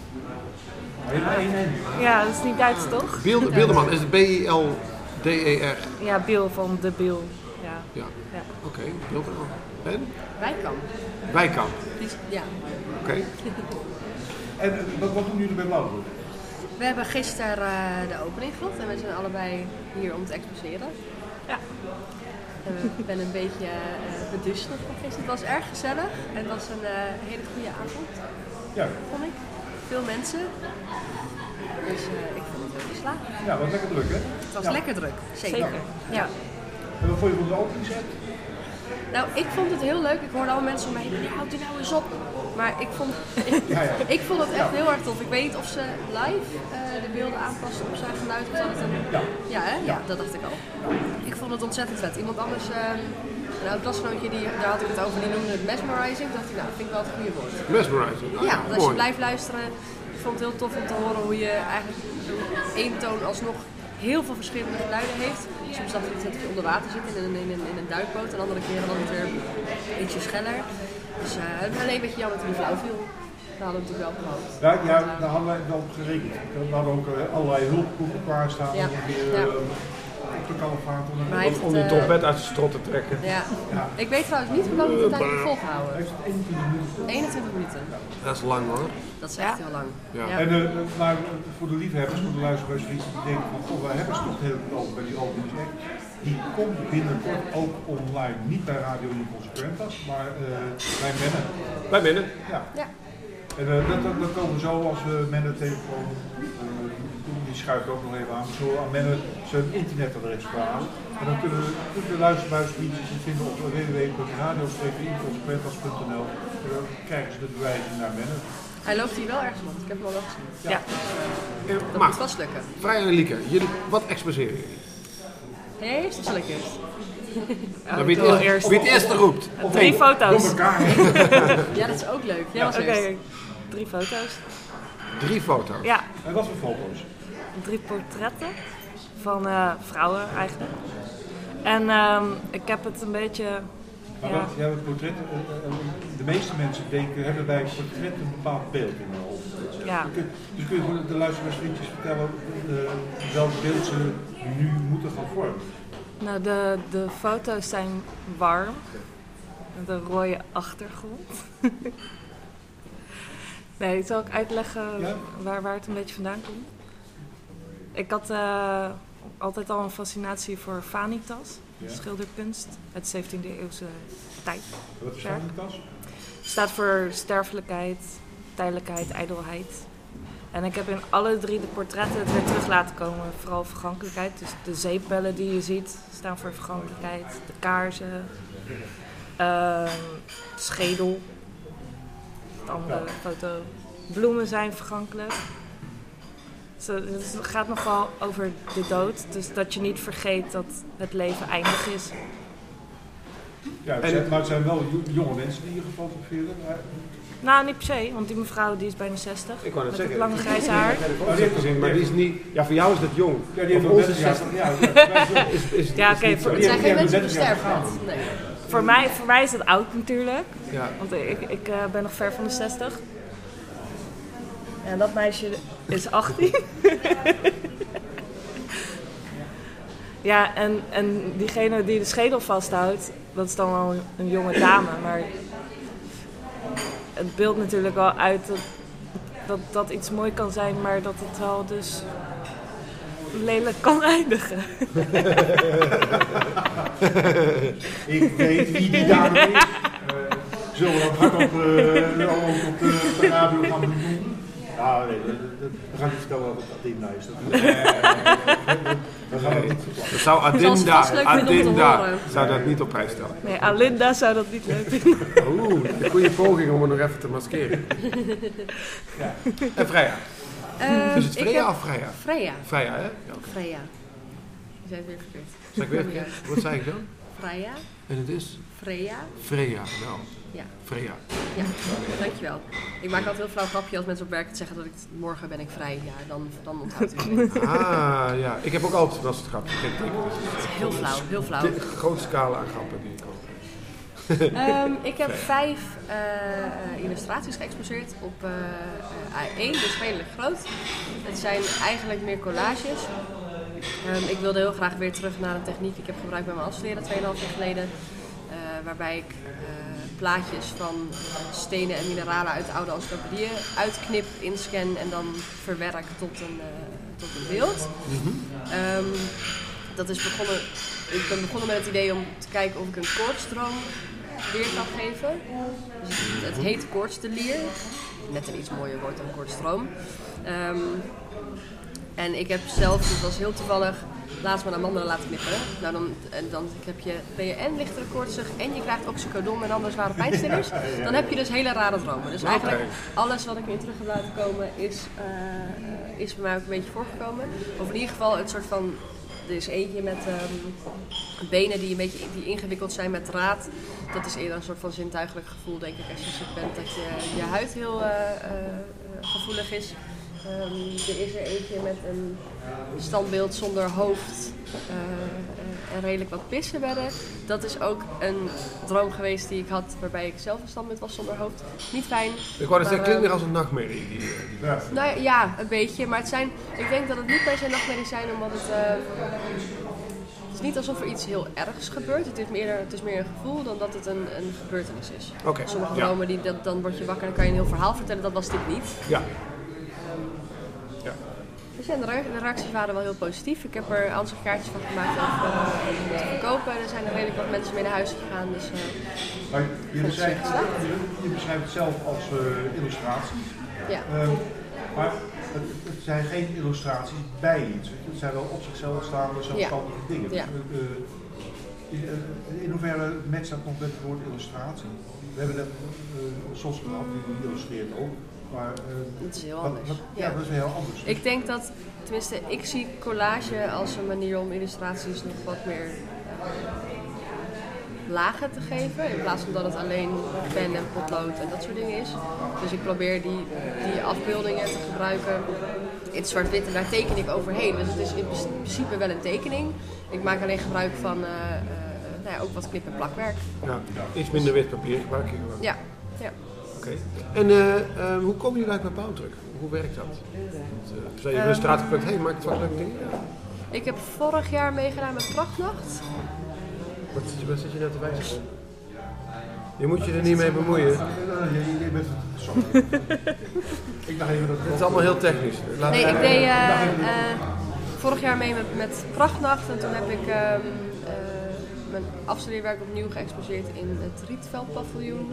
Helemaal één en. Ja, dat is niet Duits toch? Biel- Bilderman is het B-I-L-D-E-R. Ja, Biel van de Biel. Ja. Ja, Ja. oké, Bilderman. En? Wijkamp. Wijkamp. Ja. Oké. En eh, wat, wat doen jullie bij Blauwdruk? We hebben gisteren eh, de opening gehad en we zijn allebei hier om te exposeren. Ja. Ik ben een beetje uh, beduusterd van gisteren. Het was erg gezellig en het was een eh, hele goede avond, Ja, vond ik. Veel mensen. Dus eh, ik vond het heel geslaagd. ja, wat lekker druk hè? Het was Ja. lekker druk, zeker. Zeker. Ja. En wat vond je van de openingsset? Nou, ik vond het heel leuk. Ik hoorde al mensen om me heen, houd die nou eens op. Maar ik vond, Ja, ja. ik vond het echt heel erg tof. Ik weet niet of ze live eh, de beelden aanpassen op zijn geluid. Of dat het een... Ja. Ja, hè? ja, dat dacht ik al. Ik vond het ontzettend vet. Iemand anders, ehm een oud klasgenootje, die, daar had ik het over, die noemde het mesmerizing. Dacht ik, nou, dat vind ik wel het goede woord. Mesmerizing. Nou Ja, want als je blijft luisteren, ik vond het heel tof om te horen hoe je eigenlijk één toon alsnog heel veel verschillende geluiden heeft. Soms dacht ik dat je onder water zit in een, in een, in een duikboot en andere keren dan het weer ietsje scheller. Dus eh, alleen een beetje jammer dat hij flauw viel. Daar hadden we natuurlijk wel op gehoopt. Ja, ja, daar hadden wij wel op gerekend. We hadden ook eh, allerlei hulpproeven klaarstaan. Ja. om weer Ja. eh, op de kalevaart. om- Maar hij heeft Om die het, eh, trompet uit zijn strot te trekken. Ja. Ja. Ik weet trouwens niet hoe lang het heeft volgehouden. Heeft 21 minuten. 21 minuten. Dat is lang hoor. Dat is echt heel lang. Ja. Ja. En eh, maar voor de liefhebbers, voor de luisteraars die denken van, goh, wij hebben ze toch heel veel over bij die openingsact. Die komt binnenkort ook online. Niet bij Radio Inconsequentas, maar eh, bij Mennen. Bij binnen. Ja. Ja. En eh, dat, dat, dat komen we zo als we Mennen tegenkomen. eh, die schuift ook nog even aan. Zo aan Mennen zijn internetadres vragen. En dan kunnen, we- kunnen de vinden op www.radio-inconsequentas.nl. En dan krijgen ze de bewijzen naar Mennen. Hij loopt hier wel ergens rond. Ik heb hem al wel gezien. Ja. Eh, Dat Maar, moet vast lukken. Vrij en Lieke, jullie, wat exposeren jullie? Jij of zal ik eerst? Nou, wie, het eerst, wie het eerste roept. Drie foto's. Ja, dat is ook leuk. Jij was Oké, eerst. drie foto's. Drie foto's. Ja, En wat voor foto's? drie portretten van eh, vrouwen eigenlijk. En ehm, ik heb het een beetje. Maar Ja. dat, ja, het portret, eh, eh, de meeste mensen denken, hebben bij het portret een bepaald beeld in hun hoofd. Ja. Dus kun- Dus kun je voor de luisteraarsvriendjes vertellen eh, welk beeld ze nu moeten gaan vormen? Nou, de, de foto's zijn warm. Met een rode achtergrond. nee, zal ik uitleggen Ja. waar, waar het een beetje vandaan komt? Ik had eh, altijd al een fascinatie voor vanitas, Ja. schilderkunst uit 17e eeuwse tijd. Wat is Werk. van die tas? staat voor sterfelijkheid, tijdelijkheid, ijdelheid. En ik heb in alle drie de portretten het weer terug laten komen. Vooral vergankelijkheid. Dus de zeepbellen die je ziet staan voor vergankelijkheid. De kaarsen. ehm, de schedel. De andere foto. Bloemen zijn vergankelijk. Dus het gaat nogal over de dood. Dus dat je niet vergeet dat het leven eindig is. Ja, het zijn, maar het zijn wel jo- jonge mensen die je gefotografeerd hebt. Nou, niet per se, want die mevrouw die is bijna 60. Ik wou net met zeggen. het lange grijze haar. De foto's gezien, maar die is niet... Ja, voor jou is dat jong. Ja, die Voor hebben ons is 30 het- jaar. Ja, ja, wij- is, is, Ja, oké, Het Die zijn geen die mensen op hebben de 30 jaar sterfbed. Nee. Voor mij, voor mij is het oud natuurlijk. Ja. Want ik, ik eh, ben nog ver van de 60. En dat meisje is 18. Ja, en, en diegene die de schedel vasthoudt, dat is dan wel een, een jonge dame. Maar het beeldt natuurlijk wel uit dat, dat dat iets mooi kan zijn, maar dat het wel dus lelijk kan eindigen. Ik weet wie die dame is. Eh, zullen we dat hardop eh, ook op de, op de radio gaan benoemen? Ja, nee, dat, dat, dat ga ik niet vertellen wat Adinda is. Dat, dat gaan we niet verklappen. Dat zou Adinda, Adinda zou dat niet op prijs stellen. Nee, Alinda zou dat niet leuk vinden. Oeh, een goede poging om het nog even te maskeren. En Freya. Ehm, Is het Freya heb- of Freya? Freya. Freya, hè? Ja. Freya. Je zei het weer verkeerd. Zeg ik weer verkeerd? Wat zei ik dan? Freya. En het is Freya. Freya. Nou, Ja. Freya. Ja, dankjewel. Ik maak altijd heel flauw grapje als mensen op werk zeggen dat ik morgen ben ik vrij. Ja, dan, dan onthoudt u het. Ah, ja. Ik heb ook altijd dat soort teken. Dus Heel flauw, heel flauw. de grote scala aan grappen die ik ook Ehm, ik heb vijf eh, illustraties geëxposeerd op eh, A1, dus redelijk groot. Het zijn eigenlijk meer collages. Ehm, ik wilde heel graag weer terug naar een techniek die ik heb gebruikt bij mijn afstuderen 2,5 jaar geleden. Eh, waarbij ik eh, plaatjes van stenen en mineralen uit oude encyclopedieën uitknip, inscan en dan verwerk tot een, eh, tot een beeld. Ehm, dat is begonnen, ik ben begonnen met het idee om te kijken of ik een koortstroom weer kan geven. Dus het, het heet koortsdelier. Net een iets mooier woord dan koortstroom. Ehm, en ik heb zelf, dit was heel toevallig, laatst mijn amandelen laten knippen. Nou, dan, en dan heb je, ben je en lichtere koortsig en je krijgt oxycodon en andere zware pijnstillers. Dan heb je dus hele rare dromen. Dus eigenlijk alles wat ik in terug heb laten komen is, eh, is bij mij ook een beetje voorgekomen. Of in ieder geval het soort van, er is eentje met ehm, benen die een beetje die ingewikkeld zijn met draad. Dat is eerder een soort van zintuigelijk gevoel, denk ik, als je ziek bent, dat je, je huid heel eh, eh, gevoelig is. Ehm, er is er eentje met een standbeeld zonder hoofd eh, eh, en redelijk wat pissenbedden. Dat is ook een droom geweest die ik had, waarbij ik zelf een standbeeld was zonder hoofd. Niet fijn. Ik wou dat zeggen, klinkt meer ehm, als een nachtmerrie. Die, die- Ja. nou ja, een beetje. Maar het zijn, ik denk dat het niet per se nachtmerries zijn, omdat het... eh, het is niet alsof er iets heel ergs gebeurt. Het is meer, het is meer een gevoel dan dat het een, een gebeurtenis is. Oké, Sommige ja. dromen, die, dat, dan word je wakker en dan kan je een heel verhaal vertellen. Dat was dit niet. Ja. Dus ja, de, re- de reacties waren wel heel positief. Ik heb er ansichtkaartjes van gemaakt om eh, te verkopen. Er zijn er redelijk wat mensen mee naar huis gegaan. Dus, eh, Maar je beschrijft, je, beschrijft het zelf als eh, illustraties. ja. Ehm, maar het, het zijn geen illustraties bij iets. Het zijn wel op zichzelf staande zelfstandige dingen. Ja. In- in hoeverre matcht dat nog met het woord illustratie? We hebben net uh, Sos gehad, die illustreert ook. Maar, eh, Het is heel anders. wat- ja, Ja. dat is heel anders. Ik denk dat, tenminste, ik zie collage als een manier om illustraties nog wat meer lagen te geven. In plaats van dat het alleen pen en potlood en dat soort dingen is. Dus ik probeer die, die afbeeldingen te gebruiken in het zwart-wit en daar teken ik overheen. Dus het is in principe wel een tekening. Ik maak alleen gebruik van eh, eh, nou ja, ook wat knip- en plakwerk. ja. Iets minder wit papier gebruik je gewoon. Ja, ja. En eh, eh, hoe kom je eigenlijk bij bouwdruk? Hoe werkt dat? Want, eh, Ehm, in de straat geplukt, hé, hey, maak het wat leuke dingen. Ik heb vorig jaar meegedaan met Prachtnacht. Wat zit je, wat zit je nou te wijzen? Je moet je er niet mee bemoeien. Je, je bent, sorry. ik dacht even dat Het is allemaal heel technisch. Laat Nee, ik deed eh, eh, vorig jaar mee met, met Prachtnacht en toen heb ik ehm, eh, mijn afstudeerwerk opnieuw geëxposeerd in het Rietveldpaviljoen.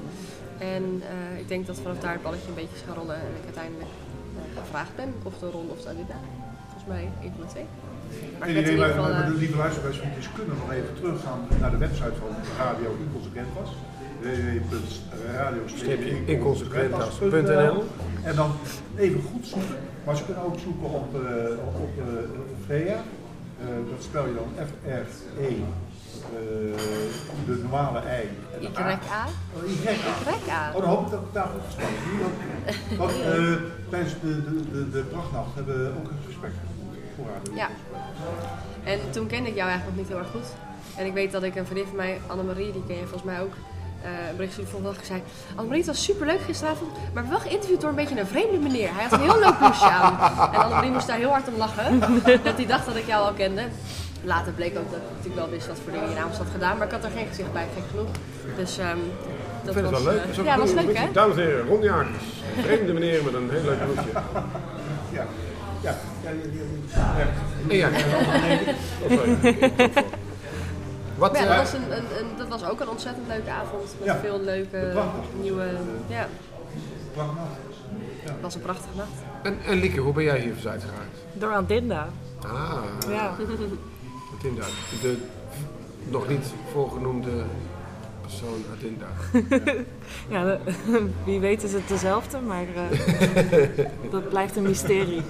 En eh, ik denk dat vanaf daar het balletje een beetje is gaan rollen en ik uiteindelijk eh, gevraagd ben of de Ron of de Alida. Volgens mij één van de twee. Maar ik Nee, nee, maar, geval... maar eh, de lieve luisteraars kunnen nog even teruggaan naar de website van Radio Inconsequent was. Inconsequentas.nl. En dan even goed zoeken. Maar ze kunnen ook zoeken op, eh, op, eh, Freya. Eh, dat spel je dan F-R-E. Eh, de normale I. En A. YA. Oh, Y-A. Oh, dan hoop ik dat ik daar goed gesproken heb. Want eh, tijdens de, de, de, de prachtnacht hebben we ook een gesprek voor. Ja. En toen kende ik jou eigenlijk nog niet heel erg goed. En ik weet dat ik een vriendin van mij, Annemarie, die ken je volgens mij ook, eh een bericht stuurde volgende dag. Zei, Annemarie, het was superleuk gisteravond, maar wel geïnterviewd door een beetje een vreemde meneer. Hij had een heel leuk blouseje aan. En Annemarie moest daar heel hard om lachen, want die dacht dat ik jou al kende. Later bleek ook dat ik natuurlijk wel wist wat voor dingen je namens had gedaan, maar ik had er geen gezicht bij, gek genoeg. Dus ehm, dat Ik vind was, het wel leuk. eh, Dat is ook ja, dat was leuk hè? Dames en heren, Ron Jagers. Vreemde meneer met een heel leuk broekje. Ja, ja, ja, ja. Wat, ja, eh, dat, was een, een, een- dat was ook een ontzettend leuke avond met Ja. veel leuke nieuwe. Ja, het was een prachtige nacht. en, en Lieke, hoe ben jij hier verzeild geraakt? Door Adinda. Ah, Ja. De nog niet voorgenoemde persoon Adinda. Ja, de- wie weet is het dezelfde, maar eh, dat blijft een mysterie.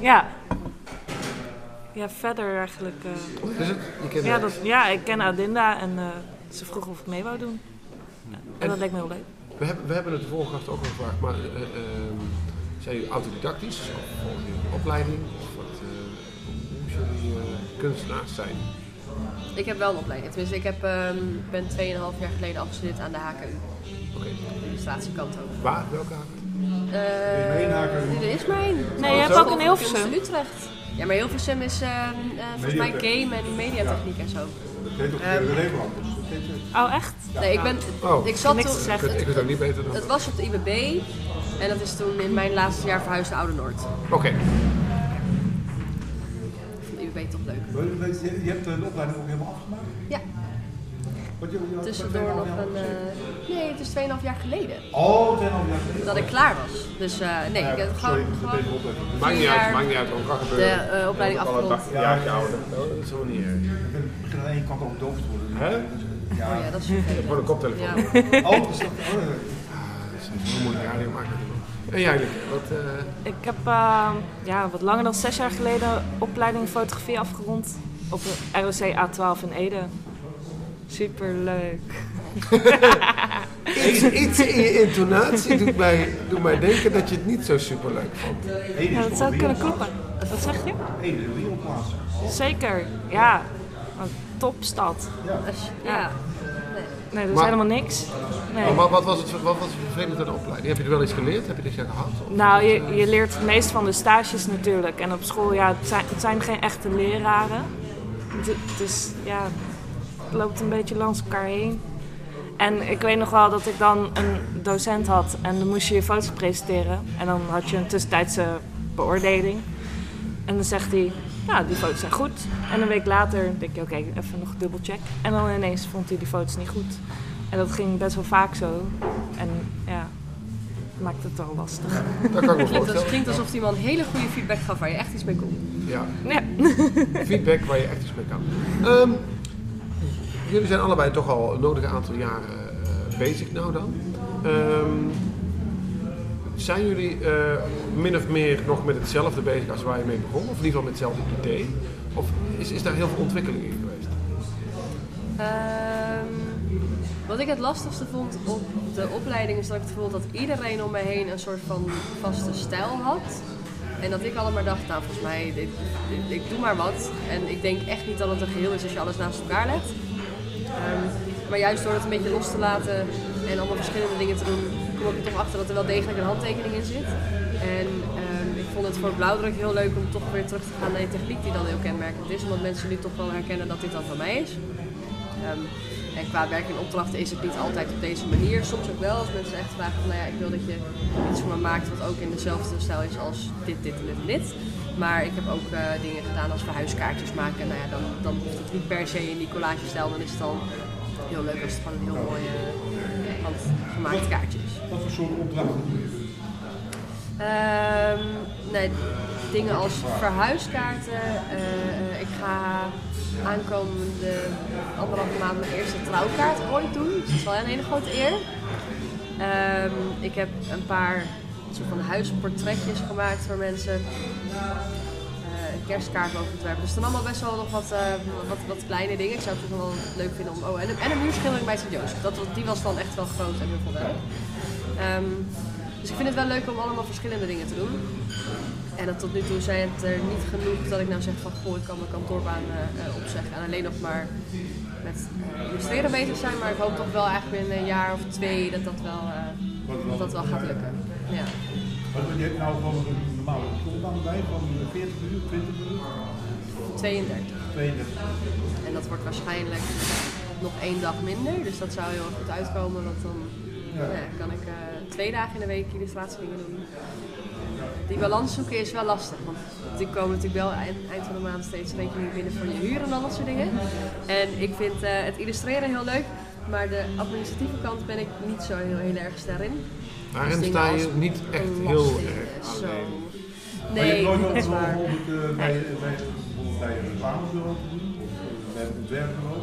ja. Ja, verder eigenlijk. eh, Is het? Je kent ja, dat, ja, ik ken Adinda en eh, ze vroeg of ik mee wou doen. En dat leek me heel leuk. We hebben, we hebben het de vorige gast ook al gevraagd, maar eh, ehm, zijn jullie autodidactisch? Of volgen jullie opleiding? Of jullie kunstenaars zijn? Ik heb wel een opleiding. Tenminste, ik heb, ehm ben 2,5 jaar geleden afgestudeerd aan de HKU. Oké. De illustratiekant ook. Waar? Welke HKU? er is maar één. Nee, je hebt ook in Hilversum. Utrecht. Ja, maar Hilversum is ehm, eh, volgens mij game en mediatechniek en zo. Dat heet ook de Nederland. Oh, echt? Nee, ik ben... Oh. Ik zat Niks toen... Ik, weet ook niet beter dan. Het was op de IBB en dat is toen in mijn laatste jaar verhuisd naar Oude Noord. Oké. Je- hebt de opleiding ook helemaal afgemaakt? Ja, Wat je, je, tussendoor nog een... eh, nee, het is 2,5 jaar geleden Oh, 2,5 jaar geleden. dat ik klaar was. Dus eh, nee, ik heb Sorry, gewoon, gewoon. Maakt niet uit, maakt niet uit. Wat kan de gebeuren. eh, opleiding Al een afgerond. een jaartje ouder. Oh, dat is helemaal niet erg. Ik begin aan één kant ook doof te worden. Hè? Ja. Oh ja, dat is een vervelend. koptelefoon. Ja. Oh, dat is dat. Oh, ja. Dat is een moeilijk radio maken. En jij? Wat, eh, Ik heb eh, ja, wat langer dan zes jaar geleden opleiding fotografie afgerond op de ROC A12 in Ede. Super leuk. iets, iets in je intonatie doet mij, doet mij denken dat je het niet zo super leuk vond. Ede Ja, is dat zou een kunnen kloppen. Wat zeg je? Ede is een wereldplaats. Zeker, ja. Een topstad. Als je- ja. Nee, dat is helemaal niks. Nee. Oh, maar wat was het, wat was het vervelend aan de opleiding? Heb je er wel iets geleerd? Heb je dit jaar gehad? Of- Nou, je, je leert het meest van de stages natuurlijk. En op school, ja, het zijn, het zijn geen echte leraren. Is, ja, het loopt een beetje langs elkaar heen. En ik weet nog wel dat ik dan een docent had en dan moest je je foto's presenteren. En dan had je een tussentijdse beoordeling. En dan zegt hij, ja, die foto's zijn goed. En een week later denk je, oké, even nog dubbelcheck. En dan ineens vond hij die foto's niet goed. En dat ging best wel vaak zo. En ja, maakt het wel lastig. Dat kan ik me Klinkt, als, voorstellen. klinkt alsof iemand hele goede feedback gaf waar je echt iets mee kon. Ja, Ja. feedback waar je echt iets mee kan. Ehm, jullie zijn allebei toch al een nodige aantal jaren eh, bezig nou dan. Ehm, zijn jullie eh, min of meer nog met hetzelfde bezig als waar je mee begon? Of in ieder geval met hetzelfde idee? Of is, is daar heel veel ontwikkeling in geweest? Ehm, wat ik het lastigste vond op de opleiding is dat ik het gevoel dat iedereen om me heen een soort van vaste stijl had. En dat ik allemaal dacht, nou volgens mij, ik doe maar wat. En ik denk echt niet dat het een geheel is als je alles naast elkaar legt. Ehm, maar juist door het een beetje los te laten en allemaal verschillende dingen te doen, kom ik er toch achter dat er wel degelijk een handtekening in zit. En ehm, ik vond het voor blauwdruk heel leuk om toch weer terug te gaan naar die techniek die dan heel kenmerkend is. Omdat mensen nu toch wel herkennen dat dit dan van mij is. Ehm, en qua werk en opdrachten is het niet altijd op deze manier. Soms ook wel, als mensen echt vragen van nou ja, ik wil dat je iets voor me maakt wat ook in dezelfde stijl is als dit, dit en dit en dit. Maar ik heb ook eh, dingen gedaan als verhuiskaartjes maken. Nou ja, dan, dan hoeft het niet per se in die collagestijl. Dan is het dan heel leuk als het gewoon een heel mooi eh, handgemaakt kaartje is. Wat voor soort opdrachten doe je? Ehm, nee, dingen als verhuiskaarten. eh, ik ga aankomende anderhalve maand mijn eerste trouwkaart ooit doen. Dus dat is wel een hele grote eer. Ehm, ik heb een paar soort van huisportretjes gemaakt voor mensen. Een kerstkaart mogen ontwerpen. Dus dan allemaal best wel nog wat, eh, wat, wat kleine dingen. Ik zou het nog wel leuk vinden om... Oh, en, een- en een muurschildering bij Sint-Joost. Dat, was- die was dan echt wel groot en heel veel werk. Ehm, dus ik vind het wel leuk om allemaal verschillende dingen te doen. En dat tot nu toe zijn het er niet genoeg dat ik nou zeg van goh, ik kan mijn kantoorbaan eh, eh, opzeggen en alleen nog maar met illustreren bezig zijn. Maar ik hoop toch wel eigenlijk binnen een jaar of twee dat dat wel, dat, dat wel gaat lukken. Ja. Maar je hebt nou gewoon een normale schoolbaan bij van 40 uur, 20 uur, 32. 32. En dat wordt waarschijnlijk nog één dag minder. Dus dat zou heel erg goed uitkomen. Want dan Ja. ja, kan ik eh, twee dagen in de week illustratiedingen doen. Die balans zoeken is wel lastig. Want er komen natuurlijk wel eind, eind van de maand steeds rekeningen binnen voor je huur en al dat soort dingen. En ik vind eh, het illustreren heel leuk. Maar de administratieve kant ben ik niet zo heel, heel erg ster in. Daarin sta je niet echt heel erg zo. alleen. Maar je Nee, hebt nooit eh, bij, bij, bijvoorbeeld bij een reclamebureau te doen, of bij een ontwerpbureau.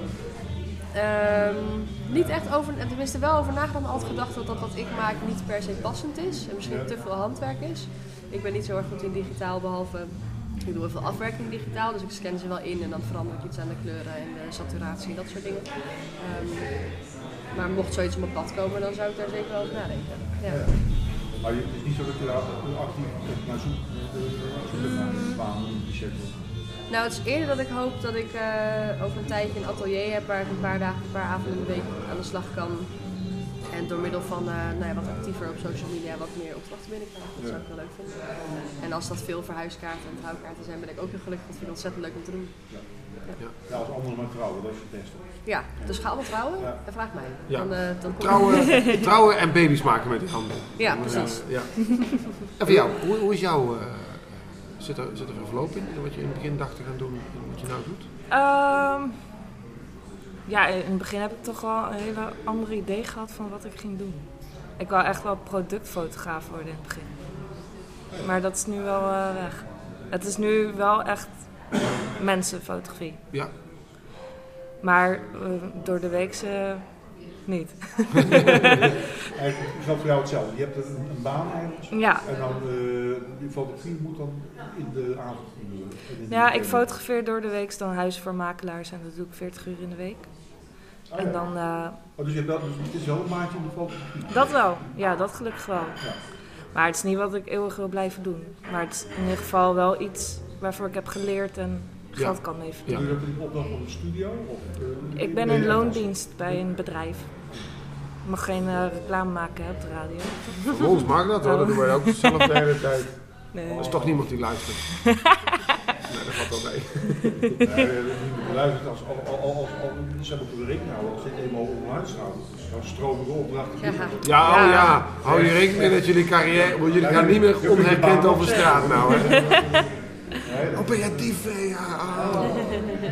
Niet echt over, tenminste wel over nagedacht, maar altijd gedacht dat dat wat ik maak niet per se passend is. En misschien Ja. te veel handwerk is. Ik ben niet zo erg goed in digitaal, behalve ik doe heel veel afwerking digitaal. Dus ik scan ze wel in en dan verander ik iets aan de kleuren en de saturatie en dat soort dingen. Ehm, maar mocht zoiets op mijn pad komen, dan zou ik daar zeker wel over nadenken. Ja. Ja. Maar het is niet zo dat je daar actief naar zoekt, eh, zoekt naar een baan, een budget. Nou, het is eerder dat ik hoop dat ik eh, over een tijdje een atelier heb waar ik een paar dagen, een paar avonden in de week aan de slag kan. En door middel van eh, nou ja, wat actiever op social media wat meer opdrachten binnenkrijgen. Dat zou ik wel leuk vinden. En als dat veel verhuiskaarten en trouwkaarten zijn, ben ik ook heel gelukkig. Dat vind ik ontzettend leuk om te doen. Ja, als anderen maar trouwen, dat is het beste. Ja, dus ga allemaal trouwen en vraag mij. Ja. Dan, eh, dan Trouwen, trouwen en baby's maken met die handen. Ja, Dan, precies. ja. En voor jou, hoe, hoe is jouw... eh, zit, er, zit er een verloop in, in wat je in het begin dacht te gaan doen en wat je nou doet? Ehm, ja, in het begin heb ik toch wel een hele andere idee gehad van wat ik ging doen. Ik wou echt wel productfotograaf worden in het begin. Maar dat is nu wel eh, weg. Het is nu wel echt mensenfotografie. Ja. Maar eh, door de week niet. Eigenlijk is dat voor jou hetzelfde. Je hebt een, een baan eigenlijk. Ja. En dan eh, die fotografie moet dan in de avond gebeuren. De Ja, ik fotografeer door de week dan huizen voor makelaars en dat doe ik 40 uur in de week. Oh, En ja. dan, eh, Oh, dus je hebt wel, dus het is wel een maatje in de fotografie. dat wel, ja, dat gelukkig wel. Ja. Maar het is niet wat ik eeuwig wil blijven doen. Maar het is in ieder geval wel iets waarvoor ik heb geleerd en geld Ja. kan mee Ja. verdienen. Doe je dat in opdracht van een studio? Of, eh, Ik ben in loondienst bij een bedrijf. Ik mag geen eh, reclame maken hè, op de radio. Voor ons mag dat hoor, dat doen wij ook zelf de hele tijd. Nee. Er is toch niemand die luistert. nee, dat valt wel mee. Nee, eh, luistert als, als, als, als, als, ze moeten rekening houden als dit eenmaal online staat. Dan stromen de opdrachten Ja. Ja, oh Ja. ja. Hou je rekening mee dat jullie carrière, want jullie gaan niet meer onherkend over straat nou hè. Hè? Ja, oh.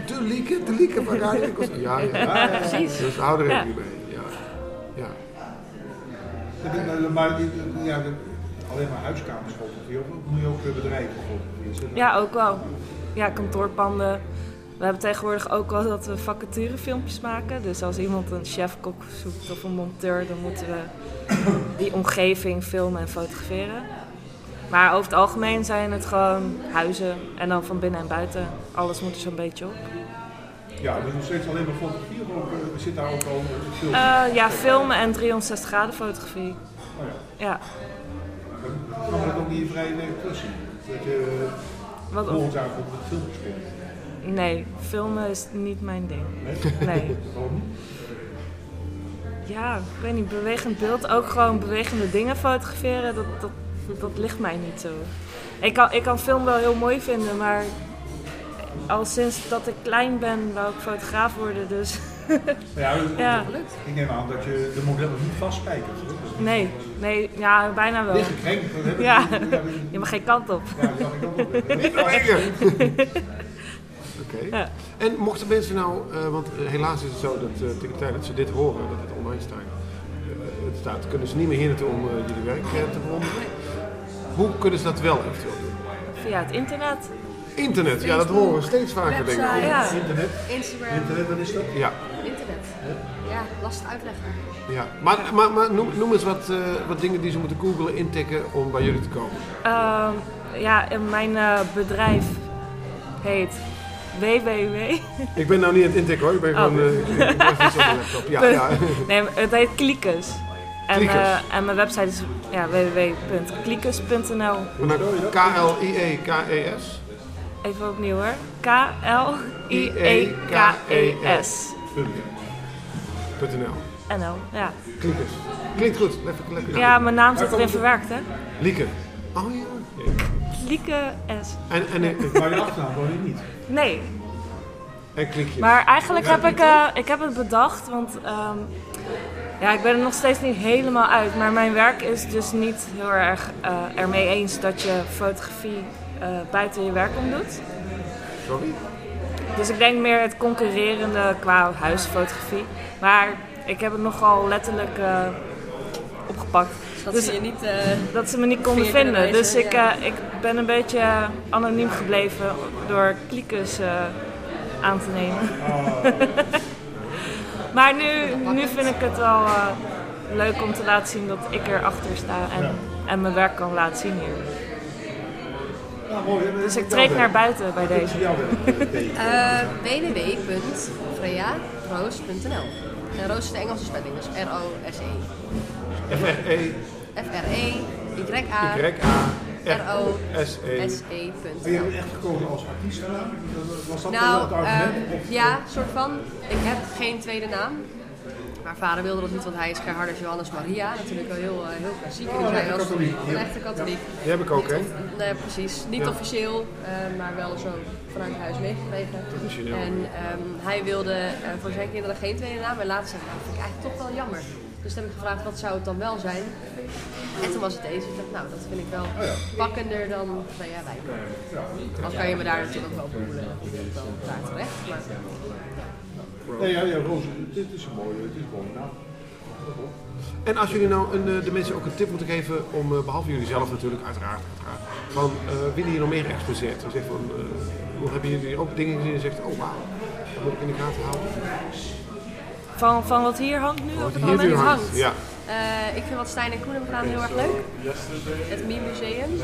De lieke, de lieke van Radio Ja, ja. Precies. Dus hou er rekening mee. Ja. Ja. Maar- ja, alleen maar huiskamers fotograferen, of moet je ook eh, bedrijven fotograferen? Ja, ook wel. Ja, kantoorpanden. We hebben tegenwoordig ook wel dat we vacaturefilmpjes maken. Dus als iemand een chefkok zoekt of een monteur, dan moeten we die omgeving filmen en fotograferen. Maar over het algemeen zijn het gewoon huizen en dan van binnen en buiten. Alles moet er zo'n beetje op. Ja, dus nog steeds alleen maar fotografie of eh, zit daar ook al film? Eh, ja, filmen en 360 graden fotografie. Oh ja. Ja, Dan kan dat ook niet in vrije. Dat je wat bijvoorbeeld filmpjes komt. Nee, filmen is niet mijn ding. Nee? Nee. Ja, ik weet niet, bewegend beeld, ook gewoon bewegende dingen fotograferen, dat, dat, dat ligt mij niet zo. Ik kan, ik kan film wel heel mooi vinden, maar al sinds dat ik klein ben, wou ik fotograaf worden, dus Ja, dus- ja. ik neem aan dat je de modellen niet vastspijkert. Nee, nee, ja, bijna wel. Dat heb ik Ja. ja, dat- Je mag geen kant op. ja, dat zag ik ook wel. Niet! Oké. Ja. En mochten mensen nou, eh, want eh, helaas is het zo dat eh, tegen de tijd dat ze dit horen, dat het online staat, eh, het staat, kunnen ze niet meer hier naartoe om jullie werk te bewonderen. Hoe kunnen ze dat wel eventueel doen? Via het internet. Internet, ja dat horen we steeds vaker denk ik. website. Ja. Internet, Instagram, internet, wat is dat? Ja, internet. Ja, lastig uitleggen. ja. Maar, maar, maar noem, noem eens wat, eh, wat dingen die ze moeten googlen, intikken om bij jullie te komen. Ehm, ja, mijn eh, bedrijf heet www. Ik ben nou niet aan het intikken hoor, ik ben Oh. gewoon eh, ik ben even op de laptop. Ja, ja. Nee, het heet Kliekes. En, Kliekes. eh, en mijn website is ja, www.kliekes.nl. K-L-I-E-K-E-S. Even opnieuw hoor. K-L-I-E-K-E-S. .nl. NL, ja. Klinkers. Klinkt goed, even lekker. Ja, mijn naam zit erin verwerkt, hè? Lieke. Oh ja. Lieke S. En, en, en, Maar je achternaam woon je niet. Nee, en klikje. maar eigenlijk heb ik, eh, ik heb het bedacht, want ehm, ja, ik ben er nog steeds niet helemaal uit. Maar mijn werk is dus niet heel erg eh, ermee eens dat je fotografie eh, buiten je werk om doet. Sorry? Dus ik denk meer het concurrerende qua huisfotografie. Maar ik heb het nogal letterlijk eh, opgepakt. Dat Dus- zie je niet... eh, Dat ze me niet konden vinden. Dus ik, ja. eh, ik ben een beetje anoniem gebleven door kliekjes eh, aan te nemen. maar nu, nu vind ik het wel eh, leuk om te laten zien dat ik erachter sta en, en mijn werk kan laten zien hier. Dus ik treed werk. naar buiten bij Wat deze. eh www.freyaroos.nl En Roos is de Engelse spelling, dus R-O-S-E. F-R-E, F-R-E-Y-A Y-A, R-O-S-E. S-E. En je echt gekozen als artiest? Was dat Nou, het argument? eh, Of- ja, soort van. Ik heb geen tweede naam. Mijn vader wilde dat niet, want hij is Gerhard als Johannes Maria. Natuurlijk wel heel, eh, heel klassiek. En Oh, die een echte katholiek, ja. Een echte katholiek. Die heb ik ook, hè? Nee, precies. Niet Ja. officieel, eh, maar wel zo vanuit huis meegekregen. En ehm, hij wilde eh, voor zijn kinderen geen tweede naam. En later zei hij, nou, dat vind ik eigenlijk toch wel jammer. Dus toen heb ik gevraagd, wat zou het dan wel zijn? En toen was het deze. Ik dacht, nou, dat vind ik wel pakkender dan Freya Wijk. Al kan je me daar natuurlijk ook wel voelen. Ik ben wel daar terecht. Maar Nee, ja, ja, Roos, dit is een mooie, dit is naam. En als jullie nou een, eh, de mensen ook een tip moeten geven om, eh, behalve jullie zelf natuurlijk, uiteraard, uiteraard van uh, willen hier nog meer geëxposeerd? Dan zeg van, hoe hebben jullie ook dingen gezien en zegt, oh wauw, dat moet ik in de gaten houden. Van, van wat hier hangt nu? Wat hier nu hier hangt. hangt. Ja. Eh, ik vind wat Stijn en Koen hebben gedaan heel erg leuk. Het Meme Museum.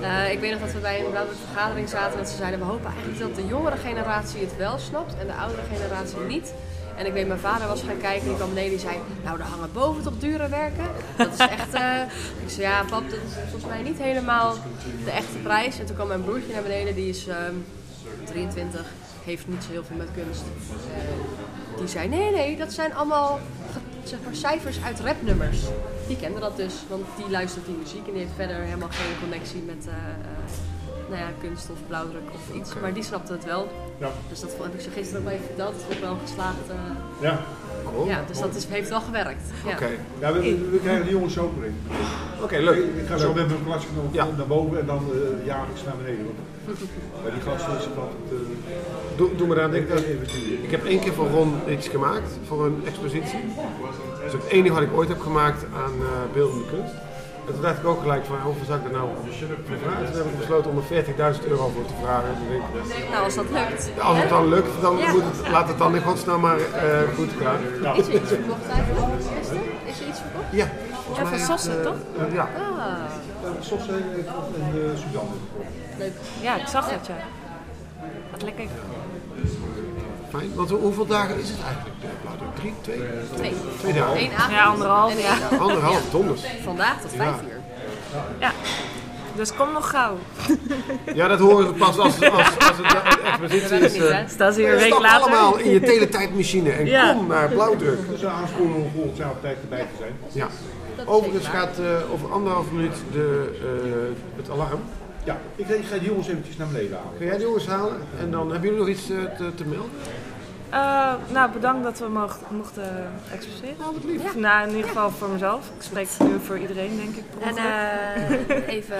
Eh, ik weet nog dat we bij een vergadering zaten dat ze zeiden we hopen eigenlijk dat de jongere generatie het wel snapt en de oudere generatie niet. En ik weet, mijn vader was gaan kijken en die kwam beneden en die zei, nou er hangen boven toch dure werken. Dat is echt, eh, ik zei ja pap, dat is volgens mij niet helemaal de echte prijs. En toen kwam mijn broertje naar beneden, die is ehm, 23, heeft niet zo heel veel met kunst. Die zei, nee nee, dat zijn allemaal zeg maar, cijfers uit rapnummers. Die kende dat dus, want die luistert die muziek en die heeft verder helemaal geen connectie met eh, eh, nou ja, kunst of blauwdruk of iets. Maar die snapte het wel. Ja. Dus dat vond- heb ik ze gisteren ook wel even verteld. Dat is ook wel geslaagd. eh, Ja, Cool. ja, dus dat is, heeft wel gewerkt. Ja. Oké, ja we, we, we krijgen die jongens ook erin. Oké, leuk. Ik ga zo met mijn Ja. naar boven en dan uh, jaarlijks naar beneden. Want bij die gasten is het altijd uh, Doe, doe me daar denken. even Ik heb één keer voor Ron iets gemaakt, voor een expositie. Dat is het enige wat ik ooit heb gemaakt aan eh, beeldende kunst. En toen dacht ik ook gelijk van, hoeveel zou ik er nou voor vragen? Toen heb ik besloten om er 40.000 euro voor te vragen. Ik, Nou, als dat lukt. als het dan lukt, dan Ja. moet het, laat het dan in godsnaam maar eh, goed gaan. Is er iets verkocht eigenlijk? Is er? Is er iets verkocht? Ja, Ja, van heeft, Sassen, eh, toch? eh, ja. Ah, Soms en uh, Sudan. leuk. Ja, ik zag het, ja. Wat lekker. Fijn. Want hoe- hoeveel dagen is het eigenlijk? Blauwdruk? Drie? Twee? Twee. Twee dagen. Eén avond. Ja, anderhalf, ja. dag. Anderhalf, donders. Vandaag tot vijf Ja. uur. Ja. Dus kom nog gauw. Ja, dat horen ze pas als, als, als het de expositie Dat is. hè? Staan ze hier een week Stap later? allemaal in je teletijdmachine en Ja. kom naar blauwdruk. Dus aanspoelen om volgend jaar op tijd erbij te zijn. Ja. Dat is Overigens gaat eh, over anderhalf minuut de, eh, het alarm. Ja, ik, ik ga die jongens eventjes naar beneden halen. Ga jij de jongens halen? En dan hebben jullie nog iets eh, te, te melden? Eh, nou, bedankt dat we mocht, mochten exposeren. Nou, wat lief. Nou, in ieder geval voor mezelf. Ik spreek nu voor iedereen, denk ik. En eh, even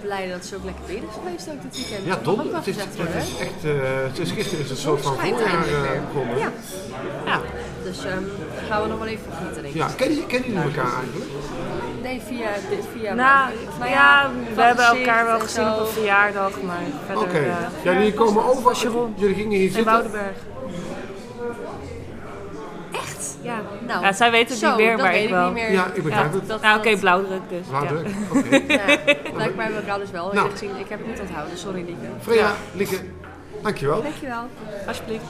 blij dat het zo lekker weer is geweest ook dit weekend. Ja, ook donder. Het is, het worden, is echt, eh, het is gisteren is het een soort van voorjaar eh, begonnen. Ja, ja. dus ehm, gaan we nog wel even genieten, denk ik. Ja, kennen, kennen jullie elkaar eigenlijk? Nee, via, dit, via Nou, ja, we hebben elkaar wel en gezien zo. op een verjaardag, maar verder... Oké. eh, Ja, jullie komen over. Jeroen. Jullie gingen hier in zitten. Woudenberg. Echt? Ja. Nou, ja, zij weten het zo, niet meer, maar ik ik wel. niet meer. Ja, ik begrijp Ja. het. Dat- Nou, oké, dat- blauwdruk dus. Blauwdruk, Ja. oké. Ja, blijkbaar hebben we elkaar dus wel Nou. gezien. Ik heb het niet onthouden, sorry Lieke. Freya, Lieke, dankjewel. Dankjewel. Alsjeblieft.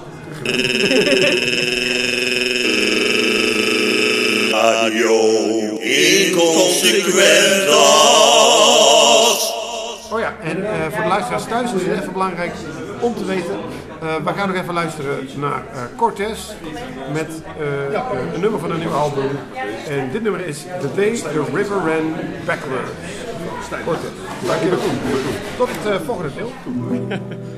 Radio Inconsequentas. Oh ja, en eh, voor de luisteraars thuis is het even belangrijk om te weten. eh, we gaan nog even luisteren naar eh, Cortez met een nummer van een nieuw album. En dit nummer is The Day the River Ran Backward. Stijn. Goed, dankjewel. Tot het volgende deel.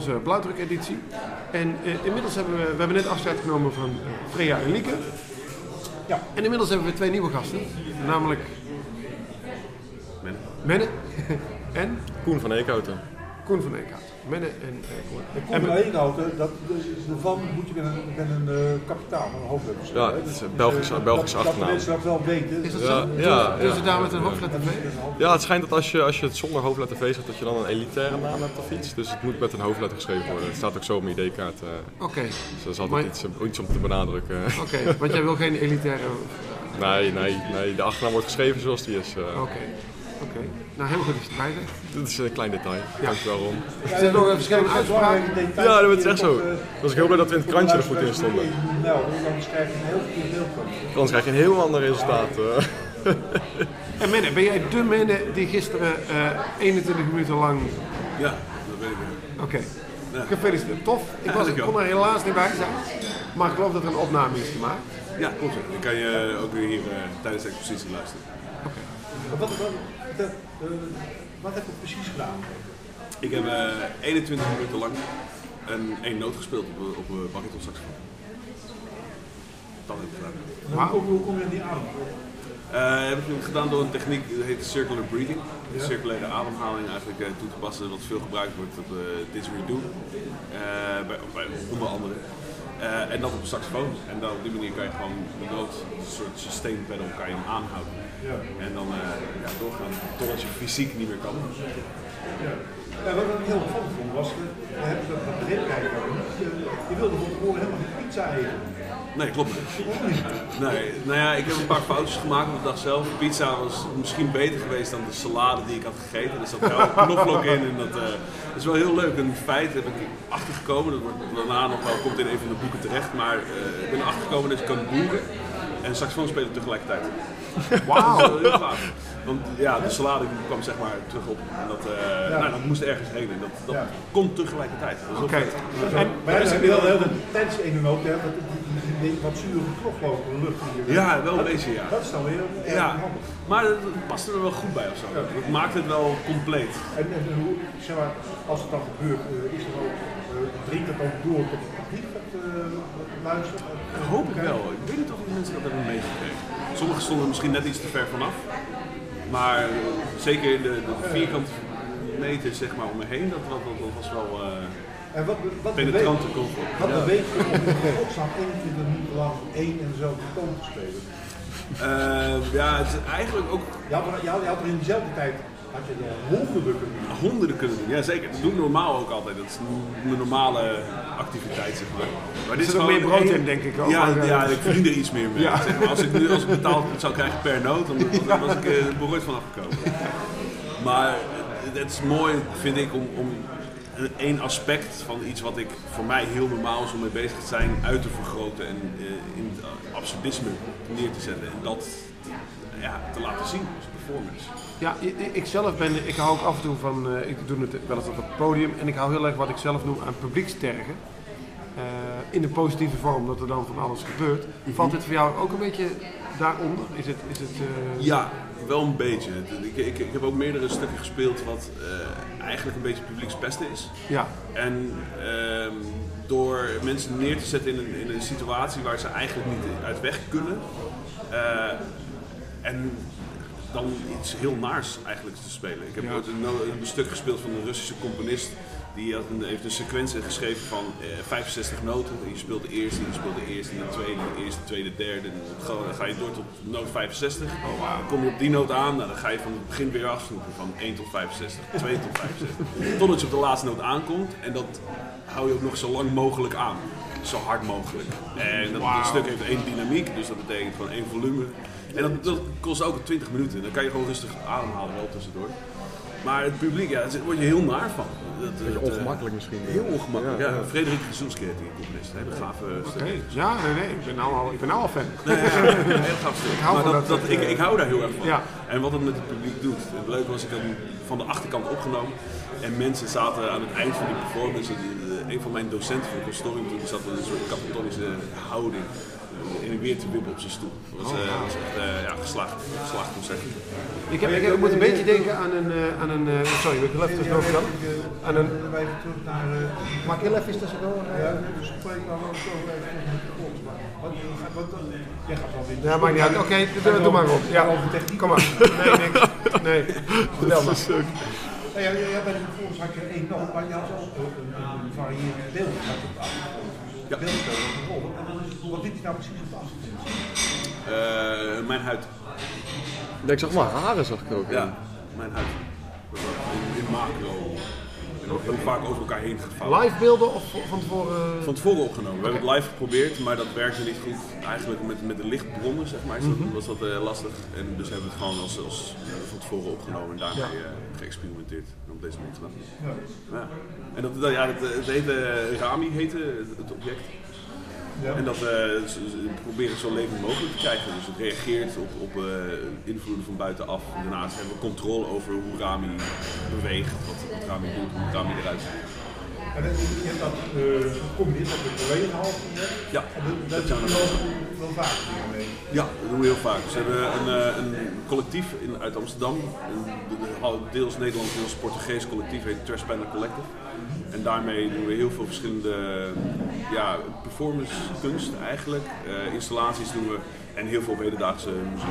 onze blauwdruk-editie. En eh, inmiddels hebben we, we hebben net afscheid genomen van eh, Freya en Lieke. Ja. En inmiddels hebben we twee nieuwe gasten. Namelijk Menne en Koen van Eekhouten. Koen van Eekhout. Menne en eh, Koen. En kom één dat, dus daarvan moet je met een, met een eh, kapitaal, met een hoofdletter schrijven, Ja, het Dus, is een dus, Belgische- eh, Belgische dat, achternaam. Dat mensen dat wel weten. Is dat Ja, zo? ja, Doen ze ja. daar met een hoofdletter V? Ja, het schijnt dat als je, als je het zonder hoofdletter V zet, dat je dan een elitaire naam hebt of iets. Dus het moet met een hoofdletter geschreven worden. Het staat ook zo op mijn ID-kaart. eh, Oké, dus dat is altijd Maar- iets, eh, iets om te benadrukken. oké. Want jij wil geen elitaire... Nee, nee, nee. De achternaam wordt geschreven zoals die is. eh. Oké, oké. Nou, heel goed dat je erbij bent. Dit is een klein detail. Dankjewel, Ron. Er zitten nog verschillende uitspraken. Ja, dat is echt zo. Dat is ook heel blij dat we in het krantje er goed in stonden. Nou, dan schrijf je een heel verkeerd beeld van. Anders krijg je een heel ander resultaat. En Menne, ben jij de Menne die gisteren eh 21 minuten lang... Ja, dat weet ik. Oké, gefeliciteerd. Tof. Ik, was, ik kon er helaas niet bij zijn. Maar ik geloof dat er een opname is gemaakt. Ja, klopt. ja. Dan kan je ook weer hier eh, tijdens de expositie luisteren. Wat, wat, wat, eh, heb je precies gedaan? Ik heb eh 21 minuten lang een één noot gespeeld op, een- op een bariton saxofoon. Dat heb ik gedaan. Maar hoe, hoe kom je aan die adem? Eh, heb ik gedaan door een techniek, dat heet circular breathing. De circulaire ademhaling eigenlijk eh, toe te passen, wat veel gebruikt wordt op uh, didgeridoo. Eh, bij, bij onder andere. Eh, en dat op een saxofoon. En dan op die manier kan je gewoon de noot, een soort sustain pedal, kan je hem aanhouden. Ja. En dan eh, ja, doorgaan totdat je fysiek niet meer kan. Ja, wat ik heel opvallend vond was, we hebben dat dat ik eigenlijk niet. Je, je wilde van tevoren helemaal geen pizza eten. Nee, klopt niet. Nee, nou ja, ik heb een paar foutjes gemaakt op de dag zelf. Pizza was misschien beter geweest dan de salade die ik had gegeten. Er zat wel knoflook in en dat eh, is wel heel leuk. Een feit heb ik achtergekomen, dat wordt daarna nog wel, komt in een van de boeken terecht. Maar eh, ik ben achtergekomen dat je kan boeren en saxofoon spelen tegelijkertijd. Wauw. Dat is wel heel gaaf. Want ja, de salade die kwam zeg maar terug op. En dat, eh, nou, dat moest ergens heen en dat, dat Ja. kon tegelijkertijd. Dat wel Oké. vet. En Maar ja, ik wil heel hè, dat die, die, die, wat zure knoflook in de lucht. die- Ja, wel een beetje ja. Dat is dan weer Ja, handig. maar het past er wel goed bij of zo. Het maakt het wel compleet. En, en hoe, zeg maar, als het dan gebeurt, eh, is er ook, eh, dringt het ook door tot het publiek gaat eh, luisteren? Dat hoop ik wel. Ik weet niet of die mensen dat hebben meegekregen. Sommigen stonden misschien net iets te ver vanaf. Maar zeker in de, de vierkante meter zeg maar, om me heen, dat, dat, dat, was wel eh En wat, wat penetrante. Wat beweegt je om in godsnaam 21 minuten lang één en dezelfde toon te spelen? Eh, ja, het is eigenlijk ook Je had, er, je had, je had er in diezelfde tijd honderden kunnen doen. honderden kunnen doen. Ja, zeker. Dat doen we normaal ook altijd. Dat is een normale activiteit, zeg maar. Maar dit zit ook gewoon meer brood in, denk ik ook. Ja, Maar, eh, ja, ik verdien er iets meer mee. Ja. Zeg maar. Als ik nu als ik betaald zou krijgen per noot, dan was, was ik er behoorlijk van afgekomen. Maar het is mooi, vind ik, om, om een- één aspect van iets wat ik voor mij heel normaal is om mee bezig te zijn, uit te vergroten en eh, in het absurdisme neer te zetten. En dat ja, te laten zien als performance. Ja, ik zelf ben, ik hou ook af en toe van, eh, ik doe het wel eens op het podium en ik hou heel erg wat ik zelf noem aan publiekstergen. Eh, in de positieve vorm, dat er dan van alles gebeurt. Valt dit voor jou ook een beetje daaronder? Is het, is het, eh, Ja, wel een beetje. Ik, ik, ik heb ook meerdere stukken gespeeld wat eigenlijk een beetje publiekspesten is. ja. En ehm, door mensen neer te zetten in een, in een situatie waar ze eigenlijk niet uit weg kunnen. en dan iets heel naars eigenlijk te spelen. Ik heb Ja. ooit een, stuk gespeeld van een Russische componist. Die had een, heeft een sequentie geschreven van eh, 65 noten. Je speelt de eerste, je speelt de eerste, de tweede, de eerste, tweede, derde. En dan ga- je door tot noot 65. Dan kom je op die noot aan, nou, dan ga je van het begin weer afsnoepen. Van 1 tot 65, 2 tot 65. Totdat je op de laatste noot aankomt. En dat hou je ook nog zo lang mogelijk aan. Zo hard mogelijk. En dat, dat stuk heeft één dynamiek, dus dat betekent gewoon één volume. En dat, dat kost ook 20 minuten. Dan kan je gewoon rustig ademhalen wel tussendoor. Maar het publiek, ja, daar word je heel naar van. Dat, Beetje dat, eh, ongemakkelijk misschien. Heel ongemakkelijk, ja. Ja, ja. Frederik Gezoelski heet die componist. Hele gave stuk. Ja, nee, nee, ik ben nou al, ik ben nou al fan. Nee, ja, heel gaaf stuk. hou maar dat, dat dat, soort, ik, eh, ik hou daar heel erg van. Ja. En wat het met het publiek doet. Het leuke was, ik had hem van de achterkant opgenomen. En mensen zaten aan het eind van die performance. En, een van mijn docenten van het consortium toen zat in een soort katatonische houding. Eh, In en weer te wippen op zijn stoel. Dat was, eh, dat was echt eh, ja, geslaagd, geslaagd concert. Ik, heb, ik, heb- ik moet een beetje denken aan een, eh, aan een eh, sorry, ik wil even tussendoor vertellen. Aan een, even terug naar... eh, mag ik heel even tussendoor? eh? Ja, dus spreek dan ook zo jij gaat wel weer... Ja, maakt niet uit. Oké, doe, doe maar op. Ja, kom maar. Nee, niks. Nee, vertel maar. Ja, ja, ja, bij de vervolgens had je één noot, maar je had ook een, een, een variërend beeld. Je had het Ja. beeld speelde een rol. Dat wat dit nou precies op achtergrond? Eh, mijn huid. Ja, ik zag maar haren, zag ik ook. Ja, mijn huid. In, in macro. En ook heel vaak over elkaar heen gevouwen. Live beelden of van tevoren? Van tevoren opgenomen. We hebben het live geprobeerd, maar dat werkte niet goed. Eigenlijk met, met de lichtbronnen, zeg maar, dat- Mhm. was dat eh, lastig. En dus hebben we het gewoon als, als eh, van tevoren opgenomen en daarmee Ja. eh, geëxperimenteerd. En op deze manier gedaan. Ja. Ja. En dat, dat, ja, het, het heette eh, Rami, heette het object. Ja. En dat eh, ze- ze proberen zo levend mogelijk te krijgen. Dus het reageert op, op eh, invloeden van buitenaf. En daarnaast hebben we controle over hoe Rami beweegt, wat, wat Rami doet, hoe Rami eruit ziet. En je hebt dat uh, met de collega-hal. Ja, En dat, dat dat zijn we doen we wel- wel vaak mee. Ja, dat doen we heel vaak. We hebben een, eh, een collectief in, uit Amsterdam, een de- deels Nederlands, deels Portugees collectief, heet Trash Panda Collective. En daarmee doen we heel veel verschillende ja, performance kunst eigenlijk, eh, installaties doen we en heel veel hedendaagse muziek,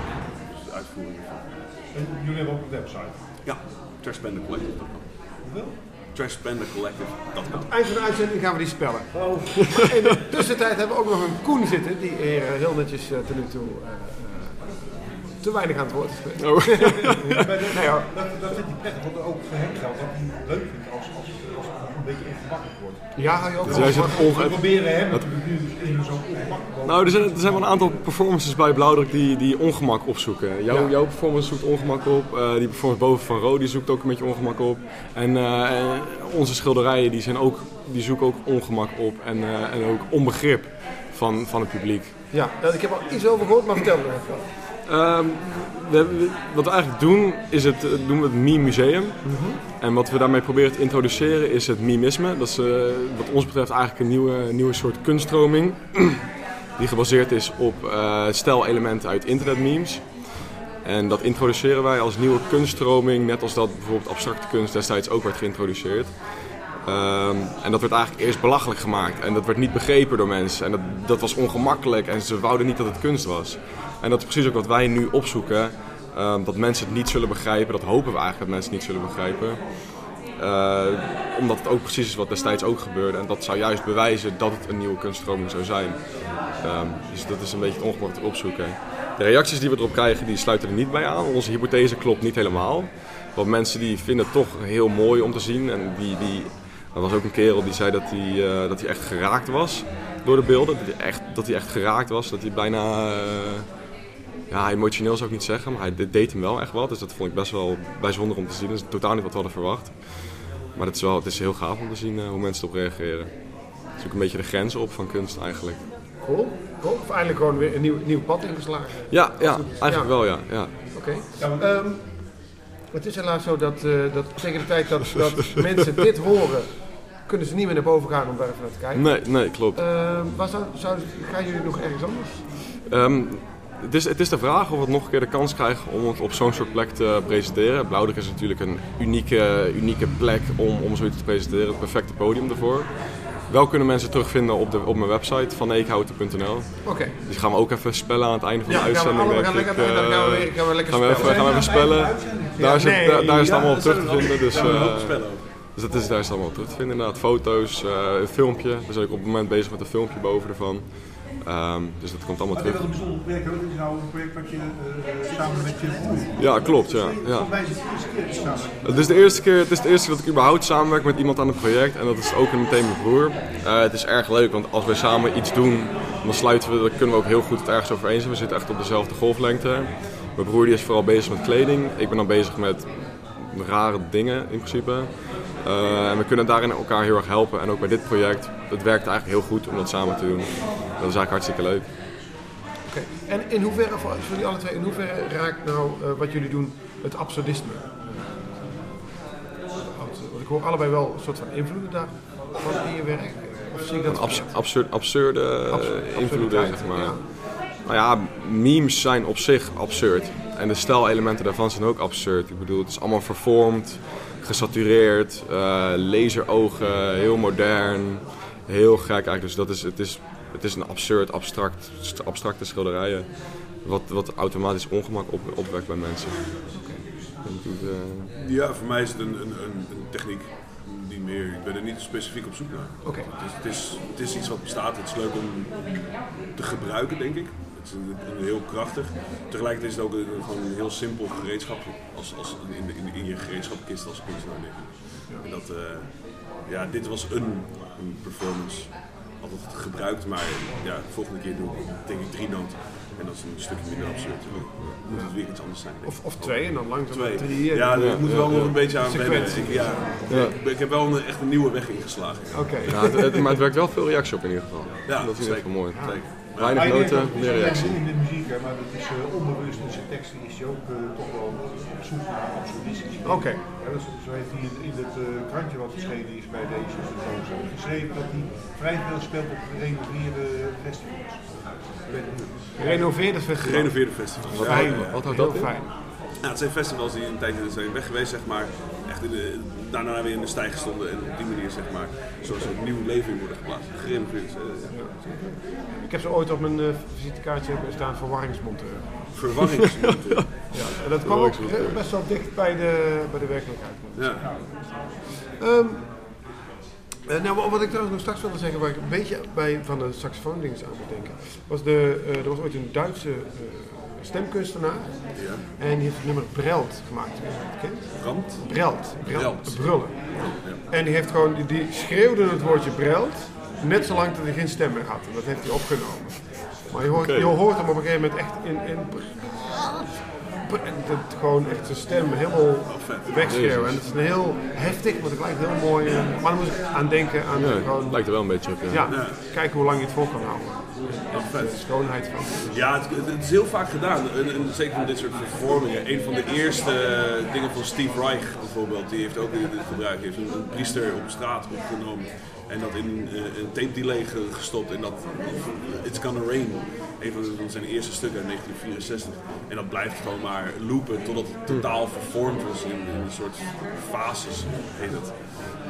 dus uitvoeringen. En jullie hebben ook een website. Ja, trashpandacollective.com. Hoeveel? Trashpandacollective.com. Eind van de uitzending gaan we die spellen. Maar in de tussentijd hebben we ook nog een Koen zitten, die hier eh, heel netjes eh, tot nu toe eh, eh, te weinig aan het woord. Oh. nee hoor. Dat, dat vind ik prettig, want ook voor hem geldt dat hij leuk vindt als, als, beetje ongemakkelijk wordt. Ja, hou je ook Dus wel onge- We proberen hem Dat- nu in zo'n Nou, er zijn, er zijn wel een aantal performances bij Blauwdruk die, die ongemak opzoeken. Jouw, Ja. jouw performance zoekt ongemak op. eh, die performance boven van Ro die zoekt ook een beetje ongemak op. En eh, en onze schilderijen die zijn ook, die zoeken ook ongemak op. En, eh, en ook onbegrip van, van het publiek. Ja, ik heb al iets over gehoord, maar vertel me even. Ehm, we wat we eigenlijk doen, is het, eh, doen we het Meme Museum. En wat we daarmee proberen te introduceren is het mimisme. Dat is eh, wat ons betreft eigenlijk een nieuwe, nieuwe soort kunststroming. Die gebaseerd is op eh stijlelementen uit internetmemes. En dat introduceren wij als nieuwe kunststroming, net als dat bijvoorbeeld abstracte kunst destijds ook werd geïntroduceerd. Ehm, en dat werd eigenlijk eerst belachelijk gemaakt en dat werd niet begrepen door mensen. En dat, dat was ongemakkelijk en ze wouden niet dat het kunst was. En dat is precies ook wat wij nu opzoeken. Ehm, dat mensen het niet zullen begrijpen, dat hopen we eigenlijk dat mensen het niet zullen begrijpen. Eh, omdat het ook precies is wat destijds ook gebeurde. En dat zou juist bewijzen dat het een nieuwe kunststroming zou zijn. Ehm, dus dat is een beetje het ongemak opzoeken. De reacties die we erop krijgen, die sluiten er niet bij aan. Onze hypothese klopt niet helemaal. Want mensen die vinden het toch heel mooi om te zien. En die, die, er was ook een kerel die zei dat hij, eh, dat hij echt geraakt was door de beelden. Dat hij echt, dat hij echt geraakt was. Dat hij bijna... eh, ja, emotioneel zou ik niet zeggen, maar hij de- deed hem wel echt wat. Dus dat vond ik best wel bijzonder om te zien. Dat is totaal niet wat we hadden verwacht. Maar het is, wel, het is heel gaaf om te zien eh, hoe mensen erop reageren. Het is ook een beetje de grens op van kunst eigenlijk. Cool, cool. Of eindelijk gewoon weer een nieuw, nieuw pad ingeslagen. Ja, ja eigenlijk wel ja. ja. Oké. Ehm, het is helaas zo dat, eh, dat tegen de tijd dat, dat mensen dit horen, kunnen ze niet meer naar boven gaan om daar even naar te kijken. Nee, nee, klopt. Ehm, waar zou, zou, gaan jullie nog ergens anders? Ehm, het, is, het is de vraag of we nog een keer de kans krijgen om het op zo'n soort plek te presenteren. Blauwdruk is natuurlijk een unieke, unieke plek om, om zoiets te presenteren. Het perfecte podium ervoor. Wel kunnen mensen terugvinden op, de, op mijn website van eekhouten.nl. Oké. Dus die gaan we ook even spellen aan het einde van Ja, de gaan uitzending. allemaal- denk we gaan lekker- gaan we Eh, weer- gaan we lekker gaan we even, spellen. gaan we even spellen. Daar is Nee, daar, daar is het ja, allemaal op terug te vinden. Dus, daar gaan we eh, ook spellen dus dat is, daar is het allemaal op terug te vinden inderdaad. Foto's, eh, een filmpje. We zijn ook op het moment bezig met een filmpje boven ervan. Ehm, dus dat komt allemaal Maar dit terug. een bijzonder project, hoor. Dit is nou een project wat je eh, samen met je broer... Ja, klopt, ja. ja. Mij is het de eerste keer samen... Het is, de eerste keer, het is de eerste keer dat ik überhaupt samenwerk met iemand aan een project. En dat is ook meteen mijn broer. Eh, het is erg leuk, want als wij samen iets doen, dan sluiten we, dan kunnen we ook heel goed het ergens over eens zijn. We zitten echt op dezelfde golflengte. Mijn broer die is vooral bezig met kleding. Ik ben dan bezig met rare dingen in principe. Eh, en we kunnen daarin elkaar heel erg helpen. En ook bij dit project, het werkt eigenlijk heel goed om dat samen te doen. Dat is eigenlijk hartstikke leuk. Oké. En in hoeverre, voor jullie alle twee, in hoeverre raakt nou eh, wat jullie doen het absurdisme? Want ik hoor allebei wel een soort van invloeden daar van in je werk? Of zie ik dat Abs- verkeerd? absurd, absurde eh, Absur- invloeden, zeg maar. ja. Nou ja, memes zijn op zich absurd. En de stijlelementen daarvan zijn ook absurd. Ik bedoel, het is allemaal vervormd, gesatureerd, eh, laserogen, heel modern, heel gek eigenlijk. Dus dat is, het, is, het is een absurd, abstract, abstracte schilderijen. Wat, wat automatisch ongemak op, opwekt bij mensen. Eh, Ja, voor mij is het een, een, een, een techniek die meer. Ik ben er niet specifiek op zoek naar. Oké. Het, is, het, is, het is iets wat bestaat. Het is leuk om te gebruiken, denk ik. Het is heel krachtig. Tegelijkertijd is het ook een, gewoon een heel simpel gereedschap als, als in, in, in je gereedschapkist als kunstenaar. Ik. En dat, eh, ja, dit was een, een performance. Altijd gebruikt, maar ja, de volgende keer doe ik denk ik drie noten. En dat is een stukje minder absurd. Dan moet het weer iets anders zijn. Of, of twee en dan langzaam Twee. naar drie. Ja, daar moet wel ja, nog ja. een beetje aan wennen. Ik, ja, Ja. Ik, heb wel een, echt een nieuwe weg ingeslagen. Oké. ja, het, het- maar het werkt wel veel reactie op in ieder geval. Ja, dat is zeker. geval mooi. Zeker. Weinig noten, meer reactie. In de muziek, maar het is eh, onbewust in zijn teksten is hij ook eh, toch wel op zoek naar absurdistisch. Oké. Dat zo heeft hij in, in het eh, krantje wat verschenen is bij deze geschreven dat hij vrij veel speelt op gerenoveerde festivals. Gerenoveerde festival. Gerenoveerde festivals. Wat, houdt- wat houdt Heel dat in? fijn. Ja, het zijn festivals die een tijdje zijn weg geweest, zeg maar. Echt in de, daarna weer in de stijg stonden en op die manier, zeg maar, zo'n soort nieuw leven in worden geplaatst. Gerenoveerd. eh, Ik heb ze ooit op mijn eh, visitekaartje staan verwarringsmonteur. verwarringsmonteur. Ja, en dat kwam ook best wel dicht bij de, bij de werkelijkheid. Ja. Ehm, eh, nou, wat ik trouwens nog straks wilde zeggen, waar ik een beetje bij van de saxofoon dingen aan moet denken, was de, eh, er was ooit een Duitse eh, stemkunstenaar Ja. en die heeft het nummer Brelt gemaakt. Brand. Brelt. Brullen. En die heeft gewoon, die, schreeuwde het woordje Brelt, net zolang dat hij geen stem meer had. En dat heeft hij opgenomen. Maar je hoort, je hoort hem op een gegeven moment echt in, in en dat gewoon echt zijn stem helemaal wegschreeuwen. En het is een heel heftig, maar tegelijk heel mooi. eh, Maar dan moet ik aan denken aan Ja, gewoon, lijkt er wel een beetje op. Ja. ja, kijken hoe lang je het vol kan houden. Schoonheid van. Ja, het, is heel vaak gedaan. En, zeker van dit soort vervormingen. Een van de eerste eh, dingen van Steve Reich bijvoorbeeld, die heeft ook dit gebruikt. Heeft een, een priester op straat opgenomen en dat in eh, een tape delay ge- gestopt. En dat It's Gonna Rain, een van zijn eerste stukken uit 1964. En dat blijft gewoon maar loopen totdat het totaal vervormd was in, in een soort fases, heet het.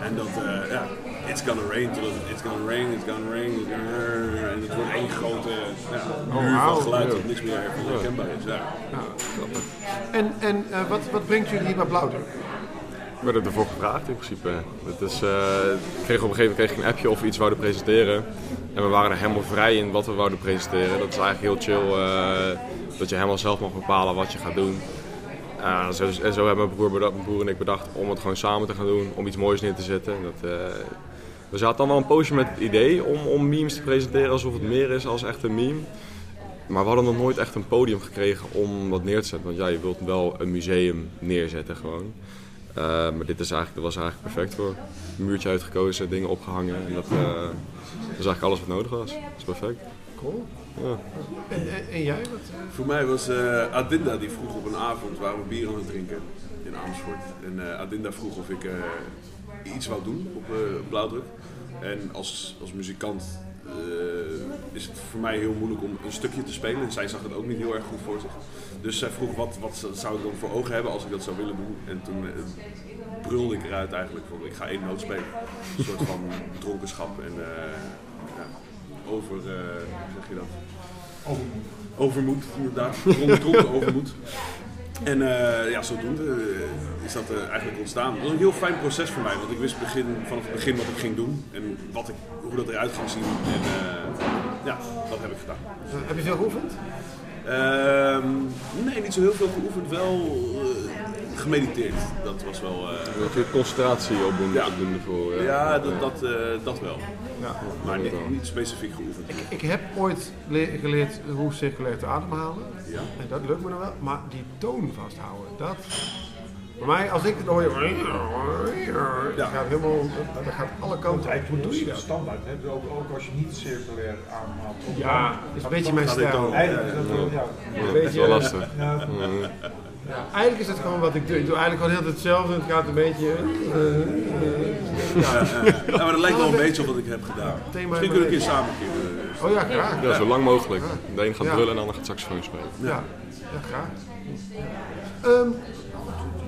En dat, eh, ja, It's Gonna Rain, totdat It's Gonna Rain, It's Gonna Rain, it's gonna- en het wordt één grote ja, muur wauw. van geluid dat niks meer herkenbaar is. Ja. En, en eh, wat, wat brengt jullie hier bij Blauwdruk? We werden ervoor gevraagd in principe. Het is, eh, kreeg op een gegeven moment kreeg ik een appje of we iets wouden presenteren. En we waren er helemaal vrij in wat we wouden presenteren. Dat is eigenlijk heel chill. eh, dat je helemaal zelf mag bepalen wat je gaat doen. Eh, zo, en zo hebben mijn broer, mijn broer en ik bedacht om het gewoon samen te gaan doen. Om iets moois neer te zetten. Dat, we zaten dan wel een poosje met het idee om, om memes te presenteren alsof het meer is als echt een meme. Maar we hadden nog nooit echt een podium gekregen om dat neer te zetten. Want ja, je wilt wel een museum neerzetten gewoon. Eh, maar dit is eigenlijk, dat was eigenlijk perfect voor. Een muurtje uitgekozen, dingen opgehangen. En dat, eh, dat is eigenlijk alles wat nodig was. Dat is perfect. Cool. Ja. En, en, en jij? Wat? Voor mij was eh, Adinda die vroeg op een avond, waren we bier aan het drinken in Amersfoort. En eh, Adinda vroeg of ik eh, iets wou doen op eh, Blauwdruk. En als, als muzikant eh, is het voor mij heel moeilijk om een stukje te spelen. En zij zag het ook niet heel erg goed voor zich. Dus zij vroeg wat, wat zou ik dan voor ogen hebben als ik dat zou willen doen. En toen eh, brulde ik eruit eigenlijk van ik ga één noot spelen. Een soort van dronkenschap en eh, ja, over, eh, hoe zeg je dat? Overmoed. Overmoed, inderdaad. Dronken, overmoed. En ja, zodoende is dat eigenlijk ontstaan. Het was een heel fijn proces voor mij, want ik wist begin, vanaf het begin wat ik ging doen en wat ik, hoe dat eruit ging zien. En ja, dat heb ik gedaan. Heb je veel geoefend? Ehm, nee, niet zo heel veel geoefend, wel eh, gemediteerd. Dat was wel. eh, Heb je concentratie opdoen, Ja. opdoen ervoor? Ja, ja, dat, dat, eh, dat wel. Ja. Maar niet, niet specifiek geoefend. Ik heb ooit le- geleerd hoe circulair te ademhalen. Ja. En dat lukt me nog wel. Maar die toon vasthouden, dat... Voor mij, als ik het hoor. Dat gaat helemaal... Dat, dat gaat alle kanten op. Hoe doe je dat? Standaard, hè? Dus ook, ook als je niet circulair aanhaalt. Ja, is een beetje mijn stijl. dan? Eigenlijk is dat wel, dat is wel lastig. Ja, eigenlijk is het gewoon wat ik doe. Ik doe eigenlijk gewoon heel het hetzelfde. Het gaat een beetje. eh, eh, Ja, ja. Ja, maar dat lijkt wel een beetje op wat ik heb gedaan. Thema Misschien kunnen we een keer samen eh, Oh ja, graag. Ja, zo lang mogelijk. De een gaat Ja. brullen en de ander gaat saxofoon spelen. Ja, ja graag. Ehm,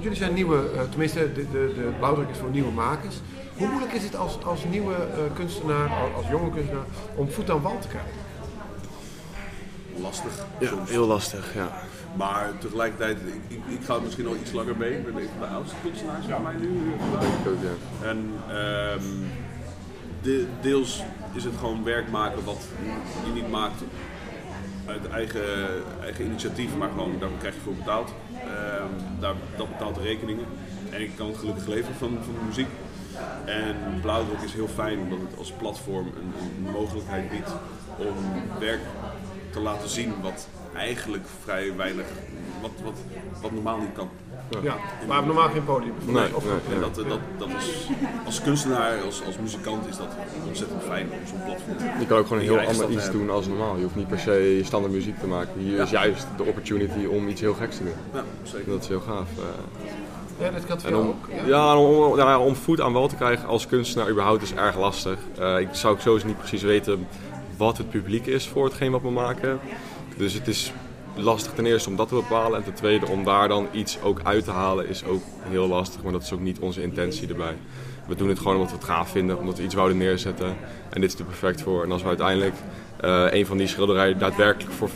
jullie zijn nieuwe, eh, tenminste, de, de, de blauwdruk is voor nieuwe makers. Hoe moeilijk is het als, als nieuwe eh, kunstenaar, als, als jonge kunstenaar, om voet aan wal te krijgen? lastig. Ja, soms. heel lastig, ja. Maar tegelijkertijd, ik, ik, ik ga het misschien nog iets langer mee. Ik ben een van de oudste kunstenaars van mij nu. En ehm, de, deels is het gewoon werk maken wat je niet maakt uit eigen, eigen initiatief, maar gewoon daar krijg je voor betaald. Ehm, daar, dat betaalt de rekeningen. En ik kan gelukkig leven van, van de muziek. En Blauwdruk is heel fijn omdat het als platform een, een mogelijkheid biedt om werk te laten zien wat eigenlijk vrij weinig, wat, wat, wat normaal niet kan. Ja, maar we normaal geen podium. Nee, Of- nee, En dat, dat, dat is, als kunstenaar, als, als muzikant is dat ontzettend fijn om zo'n platform te Je kan ook gewoon een heel ander iets doen als normaal. Je hoeft niet per se je standaard muziek te maken. Hier Ja. is juist de opportunity om iets heel geks te doen. Ja, zeker. Dat is heel gaaf. eh. Ja, dat En jou om, ook. Ja. ja, om, ja, om voet aan wal te krijgen als kunstenaar überhaupt is erg lastig. Eh, ik zou ook sowieso niet precies weten wat het publiek is voor hetgeen wat we maken. Dus het is lastig ten eerste om dat te bepalen. En ten tweede om daar dan iets ook uit te halen is ook heel lastig. Maar dat is ook niet onze intentie erbij. We doen het gewoon omdat we het gaaf vinden, omdat we iets wouden neerzetten. En dit is er perfect voor. En als we uiteindelijk eh, een van die schilderijen daadwerkelijk voor 44.420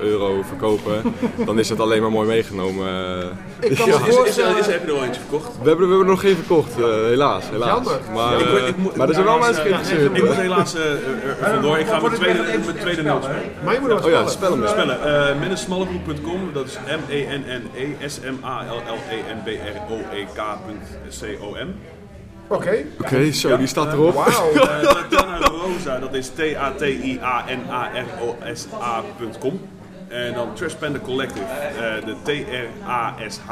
euro verkopen, dan is het alleen maar mooi meegenomen. Ik kan me Ja. Is, is, is, voorstellen... is, heb je er al eentje verkocht? We hebben, we hebben er nog geen verkocht, eh, helaas. helaas. Jammer. Maar, eh, ik maar er zijn wel mensen geïnteresseerd. Ik moet helaas vandoor. Ik ga mijn tweede, mijn tweede moet wel Oh ja, spellen. eens. Spellen. uh, Mennesmallebroek.com, dat is M-E-N-N-E-S-M-A-L-L-E-N-B-R-O-E-K.com. Oké. Oké, zo, die staat erop. Wauw. Uh, Tatjana Rosa, dat is T-A-T-I-A-N-A-R-O-S-A.com. En dan Trash Panda Collective, eh, de T-R-A-S-H,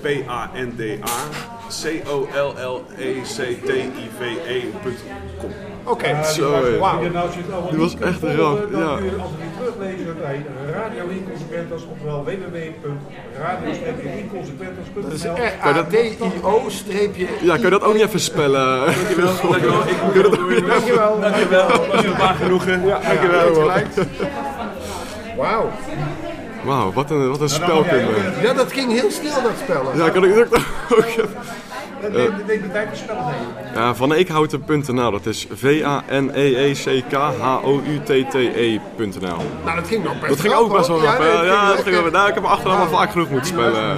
P-A-N-D-A, C-O-L-L-E-C-T-I-V-E.com. Oké. Zo, nou Die was echt een ramp, Dan kun je als teruglezen bij Radio Inconsequentas, ofwel www.radio-inconsequentas.nl. Dat is R-A-D-I-O streepje... Ja, kan je dat ook niet even spellen? Dankjewel, dankjewel. Ik. Dankjewel. Dankjewel, dat is een paar genoegen. Ja, dankjewel. Wauw. Wauw, wat een, wat een spelkunde. Ja, dat ging heel snel, dat spellen. Ja, kan ik ook ook even... Neem neem de tijd te spellen nemen. Ja, van Eekhouten.nl, dat is E V-A-N-E-E-C-K-H-O-U-T-T-E.nl. Nou, dat ging nog best Dat ging ook best wel rap. Ja, ging dat ging wel. Nou, ik heb me achteraf al vaak genoeg moeten spellen.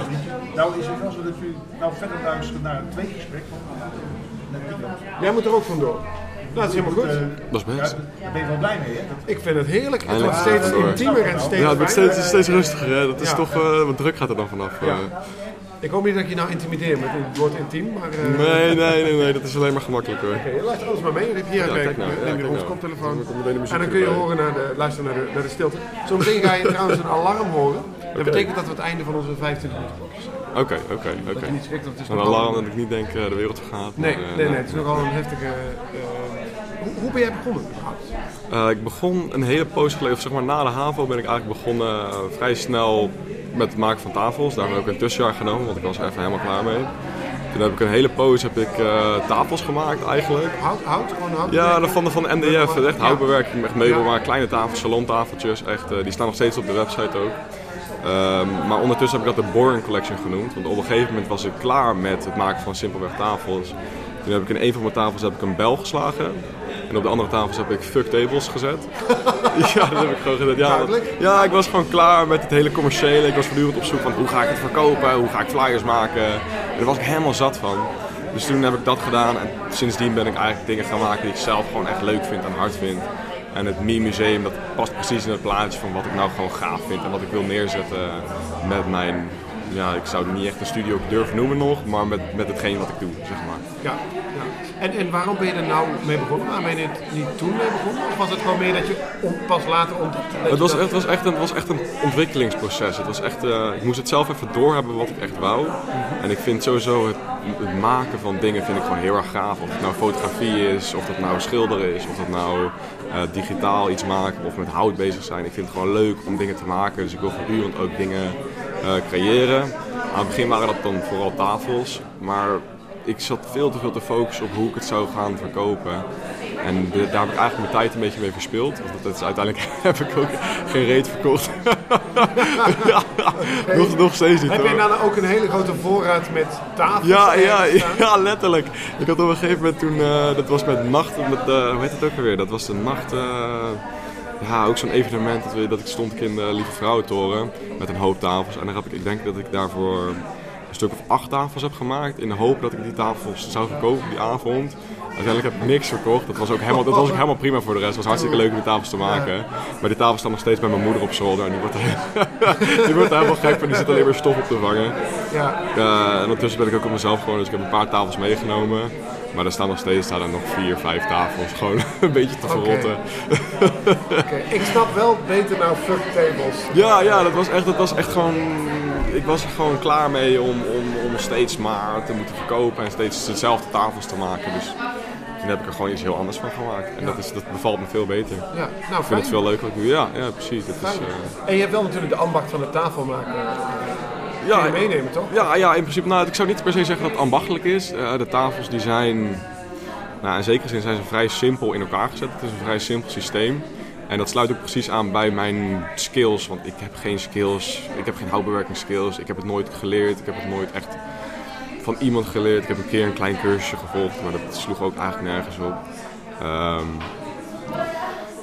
Nou, is het wel zo dat u nou verder luistert naar een tweegesprek van net die kant. Jij moet er ook vandoor. Nou, dat is helemaal goed. Eh, Dat is best. ja, daar ben je wel blij mee, hè? Ik vind het heerlijk. Het wordt steeds intiemer en steeds Ja, het wordt steeds, steeds rustiger. Hè? Dat is Ja. toch, eh, wat druk gaat er dan vanaf. Ik hoop niet dat ik je nou intimideer met het woord intiem, maar... eh, Nee, nee, nee, nee, dat is alleen maar gemakkelijk hoor. Oké, luister alles maar mee. Je hier Ja, nou, ja, neem je kijk onze nou. koptelefoon. Dan En dan kun je erbij. horen naar de, luisteren naar de, naar de stilte. Zometeen ga je trouwens een alarm horen. Dat betekent dat we het einde van onze 25 minuten. Oké, oké, Dat oké. je niet schrikt, het is Een alarm dat ik niet denk eh, de wereld vergaat. Nee, maar, eh, nee, nee, het is nogal een heftige... hoe, hoe ben jij begonnen ik begon een hele poos geleden, of zeg maar na de HAVO ben ik eigenlijk begonnen vrij snel met het maken van tafels. Daar heb ik ook een tussenjaar genomen, want ik was er even helemaal klaar mee. Toen heb ik een hele poos heb ik, eh, tafels gemaakt eigenlijk. Hout, hout, gewoon hout? Ja, van de, van de MDF, echt houtbewerking, echt meubel, maar kleine tafels, salontafeltjes, echt, eh, die staan nog steeds op de website ook. Ehm, maar ondertussen heb ik dat de Boring Collection genoemd, want op een gegeven moment was ik klaar met het maken van simpelweg tafels. Toen heb ik in een van mijn tafels heb ik een bel geslagen. En op de andere tafels heb ik fuck tables gezet. ja, dat heb ik gewoon gedaan. Ja, ja, ik was gewoon klaar met het hele commerciële. Ik was voortdurend op zoek van hoe ga ik het verkopen, hoe ga ik flyers maken. En daar was ik helemaal zat van. Dus toen heb ik dat gedaan en sindsdien ben ik eigenlijk dingen gaan maken die ik zelf gewoon echt leuk vind en hard vind. En het Mie Museum, dat past precies in het plaatje van wat ik nou gewoon gaaf vind en wat ik wil neerzetten met mijn, ja, ik zou het niet echt een studio durven noemen nog, maar met, met hetgeen wat ik doe, zeg maar. Ja, ja. En, en waarom ben je er nou mee begonnen? Waarom ben je er niet toen mee begonnen? Of was het gewoon meer dat je pas later ontdekte? Het was, dat- echt, het, was echt een, het was echt een ontwikkelingsproces. Het was echt, eh, ik moest het zelf even doorhebben wat ik echt wou. En ik vind sowieso het, het maken van dingen vind ik gewoon heel erg gaaf. Of het nou fotografie is, of dat nou schilderen is, of dat nou eh, digitaal iets maken of met hout bezig zijn. Ik vind het gewoon leuk om dingen te maken. Dus ik wil voortdurend ook dingen creëren. Aan het begin waren dat dan vooral tafels, maar ik zat veel te veel te focussen op hoe ik het zou gaan verkopen. En de- daar heb ik eigenlijk mijn tijd een beetje mee verspild. Want dat is, uiteindelijk heb ik ook geen reet verkocht. ja, nog, nog steeds niet Heb hoor. jij nou ook een hele grote voorraad met tafels? Ja, ja, ja, letterlijk. Ik had op een gegeven moment toen, eh, dat was met nacht, met, eh, hoe heet het ook alweer? Dat was de nacht, eh, ja, ook zo'n evenement dat, we, dat ik stond in de Lieve Vrouwentoren met een hoop tafels. En dan heb ik, ik denk dat ik daarvoor een stuk of acht tafels heb gemaakt in de hoop dat ik die tafels zou verkopen die avond. Uiteindelijk heb ik niks verkocht. Dat was ook helemaal, dat was ook helemaal prima voor de rest. Het was hartstikke leuk om die tafels te maken. Maar die tafels staan nog steeds bij mijn moeder op zolder. En die wordt, die wordt helemaal gek van. Die zit alleen maar stof op te vangen. Ja. Ja, en ondertussen ben ik ook op mezelf gewoon, dus ik heb een paar tafels meegenomen. Maar er staan nog steeds staan er nog vier, vijf tafels. Gewoon een beetje te verrotten. Oké, Ik snap wel beter nou fuck tables. Ja, ja, dat was echt, dat was echt gewoon. Ik was er gewoon klaar mee om, om, om steeds maar te moeten verkopen en steeds dezelfde tafels te maken. Dus toen heb ik er gewoon iets heel anders van gemaakt. En dat, is, dat bevalt me veel beter. Ja, nou, ik vind het veel leuker. Ja, ja precies. Dat is, eh, En je hebt wel natuurlijk de ambacht van het tafelmaken eh, Ja, je meenemen, toch? Ja, ja, in principe. Nou, ik zou niet per se zeggen dat het ambachtelijk is. Eh, de tafels die zijn, nou, in zekere zin zijn ze vrij simpel in elkaar gezet. Het is een vrij simpel systeem. En dat sluit ook precies aan bij mijn skills. Want ik heb geen skills, ik heb geen houtbewerkingsskills. Ik heb het nooit geleerd. Ik heb het nooit echt van iemand geleerd. Ik heb een keer een klein cursusje gevolgd, maar dat sloeg ook eigenlijk nergens op. Ehm,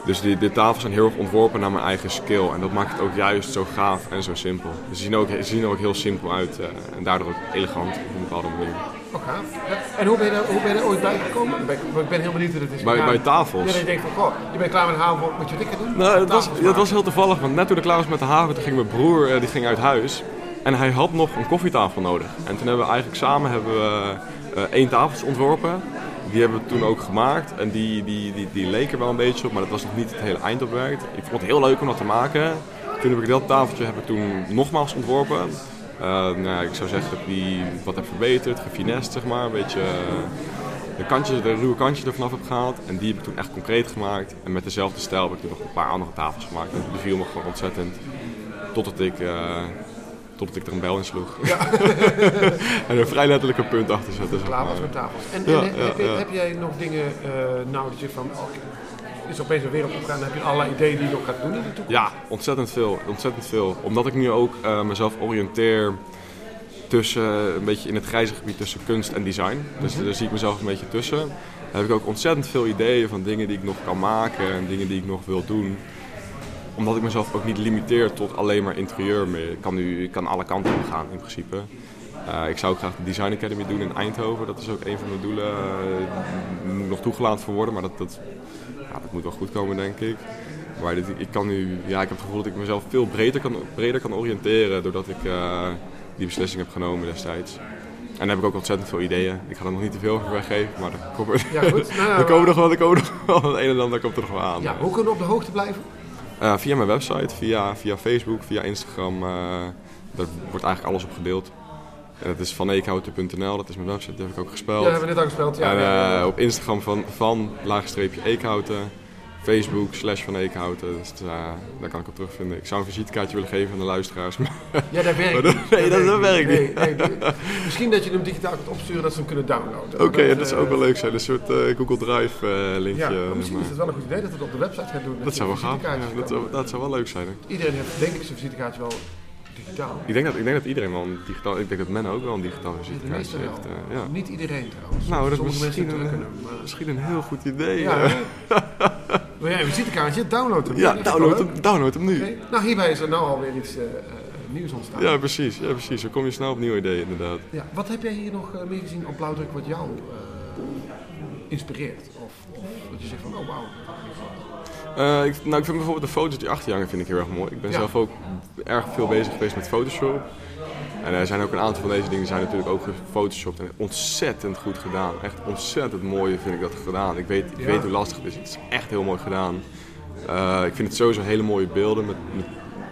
dus die, de tafels zijn heel erg ontworpen naar mijn eigen skill. En dat maakt het ook juist zo gaaf en zo simpel. Dus ze zien ook, ze zien er ook heel simpel uit. eh, en daardoor ook elegant op een bepaalde manier. Oh, gaaf. Ja. En hoe ben, je er, hoe ben je er ooit bij gekomen? Ik ben, ik ben heel benieuwd hoe dat is. Bij- bij tafels? Ja, dat je denkt van, goh, je bent klaar met haven, moet je ga doen? Nou, dat was, Tafels dat was heel toevallig, want net toen ik klaar was met de haven, toen ging mijn broer eh, die ging uit huis. En hij had nog een koffietafel nodig. En toen hebben we eigenlijk samen hebben we, eh, één tafeltje ontworpen. Die hebben we toen ook gemaakt. En die, die, die, die leek er wel een beetje op, maar dat was nog niet het hele eindopwerk. Ik vond het heel leuk om dat te maken. Toen heb ik dat tafeltje heb ik toen nogmaals ontworpen. Eh, nou, ik zou zeggen dat ik die wat heb verbeterd, gefinest zeg maar. Een beetje eh, de, kantjes, de ruwe kantjes er vanaf heb gehaald. En die heb ik toen echt concreet gemaakt. En met dezelfde stijl heb ik toen nog een paar andere tafels gemaakt. En die beviel me gewoon ontzettend. Totdat ik, eh, totdat ik er een bel in sloeg. en een vrij letterlijke punt achter zette. zeg Klaar was maar. met tafels. En, Ja, en ja, heb, je- ja. heb jij nog dingen, eh, nou dat je van, oh, is er opeens een wereld opgaan, heb je allerlei ideeën die je nog gaat doen in de toekomst? Ja, ontzettend veel. Ontzettend veel. Omdat ik nu ook eh, mezelf oriënteer tussen een beetje in het grijze gebied tussen kunst en design. Dus Mhm. daar zie ik mezelf een beetje tussen. Dan heb ik ook ontzettend veel ideeën van dingen die ik nog kan maken en dingen die ik nog wil doen. Omdat ik mezelf ook niet limiteer tot alleen maar interieur meer. Ik kan nu ik kan alle kanten op gaan in principe. Eh, ik zou ook graag de Design Academy doen in Eindhoven. Dat is ook een van mijn doelen. eh, moet nog toegelaten voor worden, maar dat, dat, ja, dat moet wel goed komen, denk ik. Maar dit, ik, kan nu, ja, ik heb het gevoel dat ik mezelf veel breder kan, breder kan oriënteren doordat ik eh, die beslissing heb genomen destijds. En dan heb ik ook ontzettend veel ideeën. Ik ga er nog niet te veel over weggeven, maar er komen, Ja, goed. Nou, er komen nog wel, er komen nog wel het een en ander komt er nog wel aan. Ja, hoe kunnen we op de hoogte blijven? Eh, via mijn website, via, via Facebook, via Instagram. eh, daar wordt eigenlijk alles op gedeeld. En dat is vaneekhouten.nl, dat is mijn website, die heb ik ook gespeld. Ja, hebben we net al gespeld, ja. En eh, op Instagram van, van laagstreepje Eekhouten. Facebook slash van Eekhouten. Dus eh, daar kan ik op terugvinden. Ik zou een visitekaartje willen geven aan de luisteraars. maar- Ja, dat werkt dat- Nee, dat, dat werkt nee, niet. nee, nee. Misschien dat je hem digitaal kunt opsturen dat ze hem kunnen downloaden. Oké, ja, dat zou ook eh, wel leuk zijn. Een soort eh, Google Drive eh, linkje. Ja, misschien maar- is het wel een goed idee dat we het op de website gaan doen. dat zou wel zou- dat zou wel leuk zijn. hè. Iedereen heeft denk ik zijn visitekaartje wel digitaal. Ik denk, dat, ik denk dat iedereen wel een digitaal... Ik denk dat men ook wel een digitaal visitekaartje heeft. eh, ja. Niet iedereen trouwens. Nou, dat is misschien een, drukken maar- misschien een heel goed idee. Ja? Wil jij een visitekaartje? Download hem. Ja, download hem, download hem nu. Nou, hierbij is er nou alweer iets eh, eh, nieuws ontstaan. Ja, precies. Ja, precies. Dan kom je snel op nieuwe ideeën, inderdaad. Ja, wat heb jij hier nog eh, meer gezien op Blauwdruk wat jou inspireert? Of, of dat je zegt van, oh wauw. Eh, ik, nou, ik vind bijvoorbeeld de foto's die achter je hangen vind ik heel erg mooi. Ik ben Ja. zelf ook erg veel bezig geweest met Photoshop. En er zijn ook een aantal van deze dingen zijn natuurlijk ook gefotoshopt en ontzettend goed gedaan. Echt ontzettend mooi vind ik dat gedaan. Ik weet, ik Ja. weet hoe lastig het is. Het is echt heel mooi gedaan. Eh, ik vind het sowieso hele mooie beelden met, met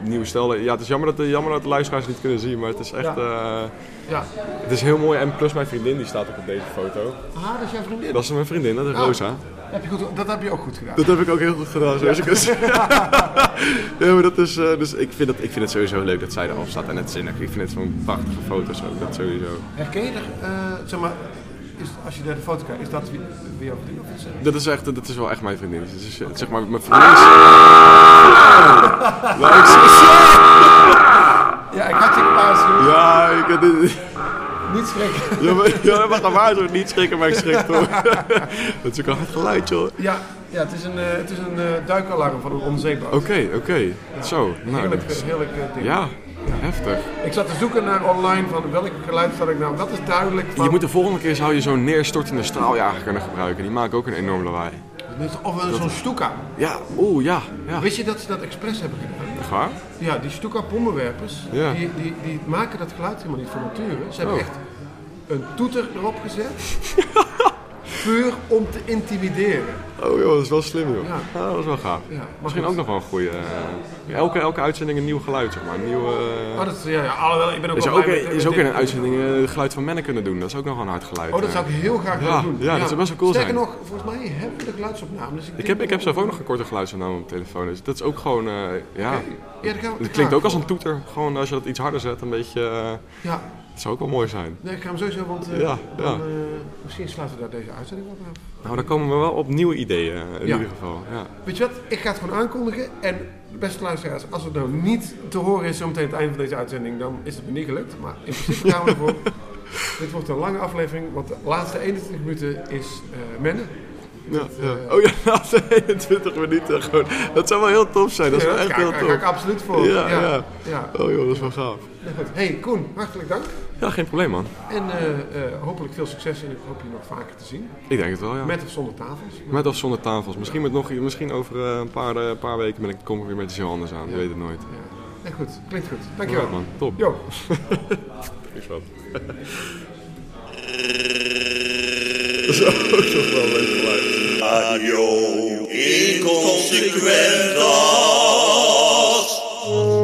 nieuwe stijl. Ja, het is jammer dat, de, jammer dat de luisteraars het niet kunnen zien, maar het is echt... Ja. eh, Ja. het is heel mooi. En plus mijn vriendin, die staat ook op deze foto. Ah, dat is jouw vriendin? Dat is mijn vriendin, dat is Ah. Rosa. Heb je goed, dat heb je ook goed gedaan. Dat heb ik ook heel goed gedaan, zoals ik het Ja, maar dat is, eh, dus ik vind, het, ik vind het sowieso leuk dat zij erop staat en het zinnig. Ik vind het zo'n prachtige foto's ook, dat sowieso. Herken je er, eh, zeg maar, is, als je naar de foto kijkt, is dat wie, wie jouw vriendin of is? Dat is, echt, dat is wel echt mijn vriendin. Het is, zeg maar, mijn vriendin is... Ja, ik had je gewaarschuwd. Ja, ik had dit... Niet schrikken. Ja, maar, ja, maar gewaarschuwd, niet schrikken, maar ik schrik toch. dat is ook een hard geluid, joh. Ja, ja het is een, eh, het is een eh, duikalarm van een onderzeeboot. Oké, oké. Zo, nou... Heerlijk, is- heerlijk eh, ding. Ja, heftig. Ik zat te zoeken naar online van welk geluid zal ik nou, dat is duidelijk van... Je moet de volgende keer zou je zo'n neerstortende straaljager kunnen gebruiken. Die maken ook een enorm lawaai. Of een- zo'n Stuka. Ja, oeh, ja. ja. Wist je dat ze dat expres hebben gedaan? Echt waar? Ja, die Stuka bommenwerpers, Ja. die, die, die maken dat geluid helemaal niet van nature. Ze hebben Oh. echt een toeter erop gezet, puur om te intimideren. Oh joh, dat is wel slim joh. Ja. Ja, dat is wel gaaf. Ja, Misschien goed. ook nog wel een goede. eh, elke, elke uitzending een nieuw geluid, zeg maar. Een nieuwe, eh, Oh, dat, ja, ja, alhoewel, ik ben ook is wel ook, met- is met ook in een uitzending eh, het geluid van Mennen kunnen doen. Dat is ook nog wel een hard geluid. Oh, dat zou ik heel graag ja, willen doen. Ja, dat zou best wel cool Sterker zijn. nog, volgens mij hebben we de geluidsopname. Dus ik, heb, ik heb zelf ook nog een korte geluidsopname op mijn telefoon. Dus dat is ook gewoon, ja. Ja, dat klinkt ja, ook als een toeter. Gewoon als je dat iets harder zet, een beetje. Ja. Het zou ook wel mooi zijn. Nee, ik ga hem sowieso, want eh, Ja, dan, ja. eh, misschien sluiten we daar deze uitzending op af. Nou, dan komen we wel op nieuwe ideeën eh, in Ja. ieder geval. Ja. Weet je wat, ik ga het gewoon aankondigen. En beste luisteraars, als het nou niet te horen is zometeen het einde van deze uitzending, dan is het me niet gelukt. Maar in principe gaan we ervoor. Dit wordt een lange aflevering, want de laatste 21 minuten is eh Menne. Ja, ja. Oh ja, na de 21 minuten gewoon. Dat zou wel heel tof zijn. Dat is Ja, wel daar echt heel daar tof. ga ik absoluut voor. Ja, Ja, ja. ja. Oh joh, dat is wel gaaf. Goed. Hey Koen, hartelijk dank. Ja, geen probleem man. En eh, eh, hopelijk veel succes en ik hoop je nog vaker te zien. Ik denk het wel, ja. Met of zonder tafels. Met of zonder tafels. Misschien, met nog, misschien over eh, een paar, paar weken ben ik, kom ik weer met iets heel anders aan. Je weet het nooit. Nee, goed, klinkt goed. Dankjewel. Ja, man, top. Jo. Niks van. Dat is ook nog wel een leuk geluid. Radio Inconsequentas.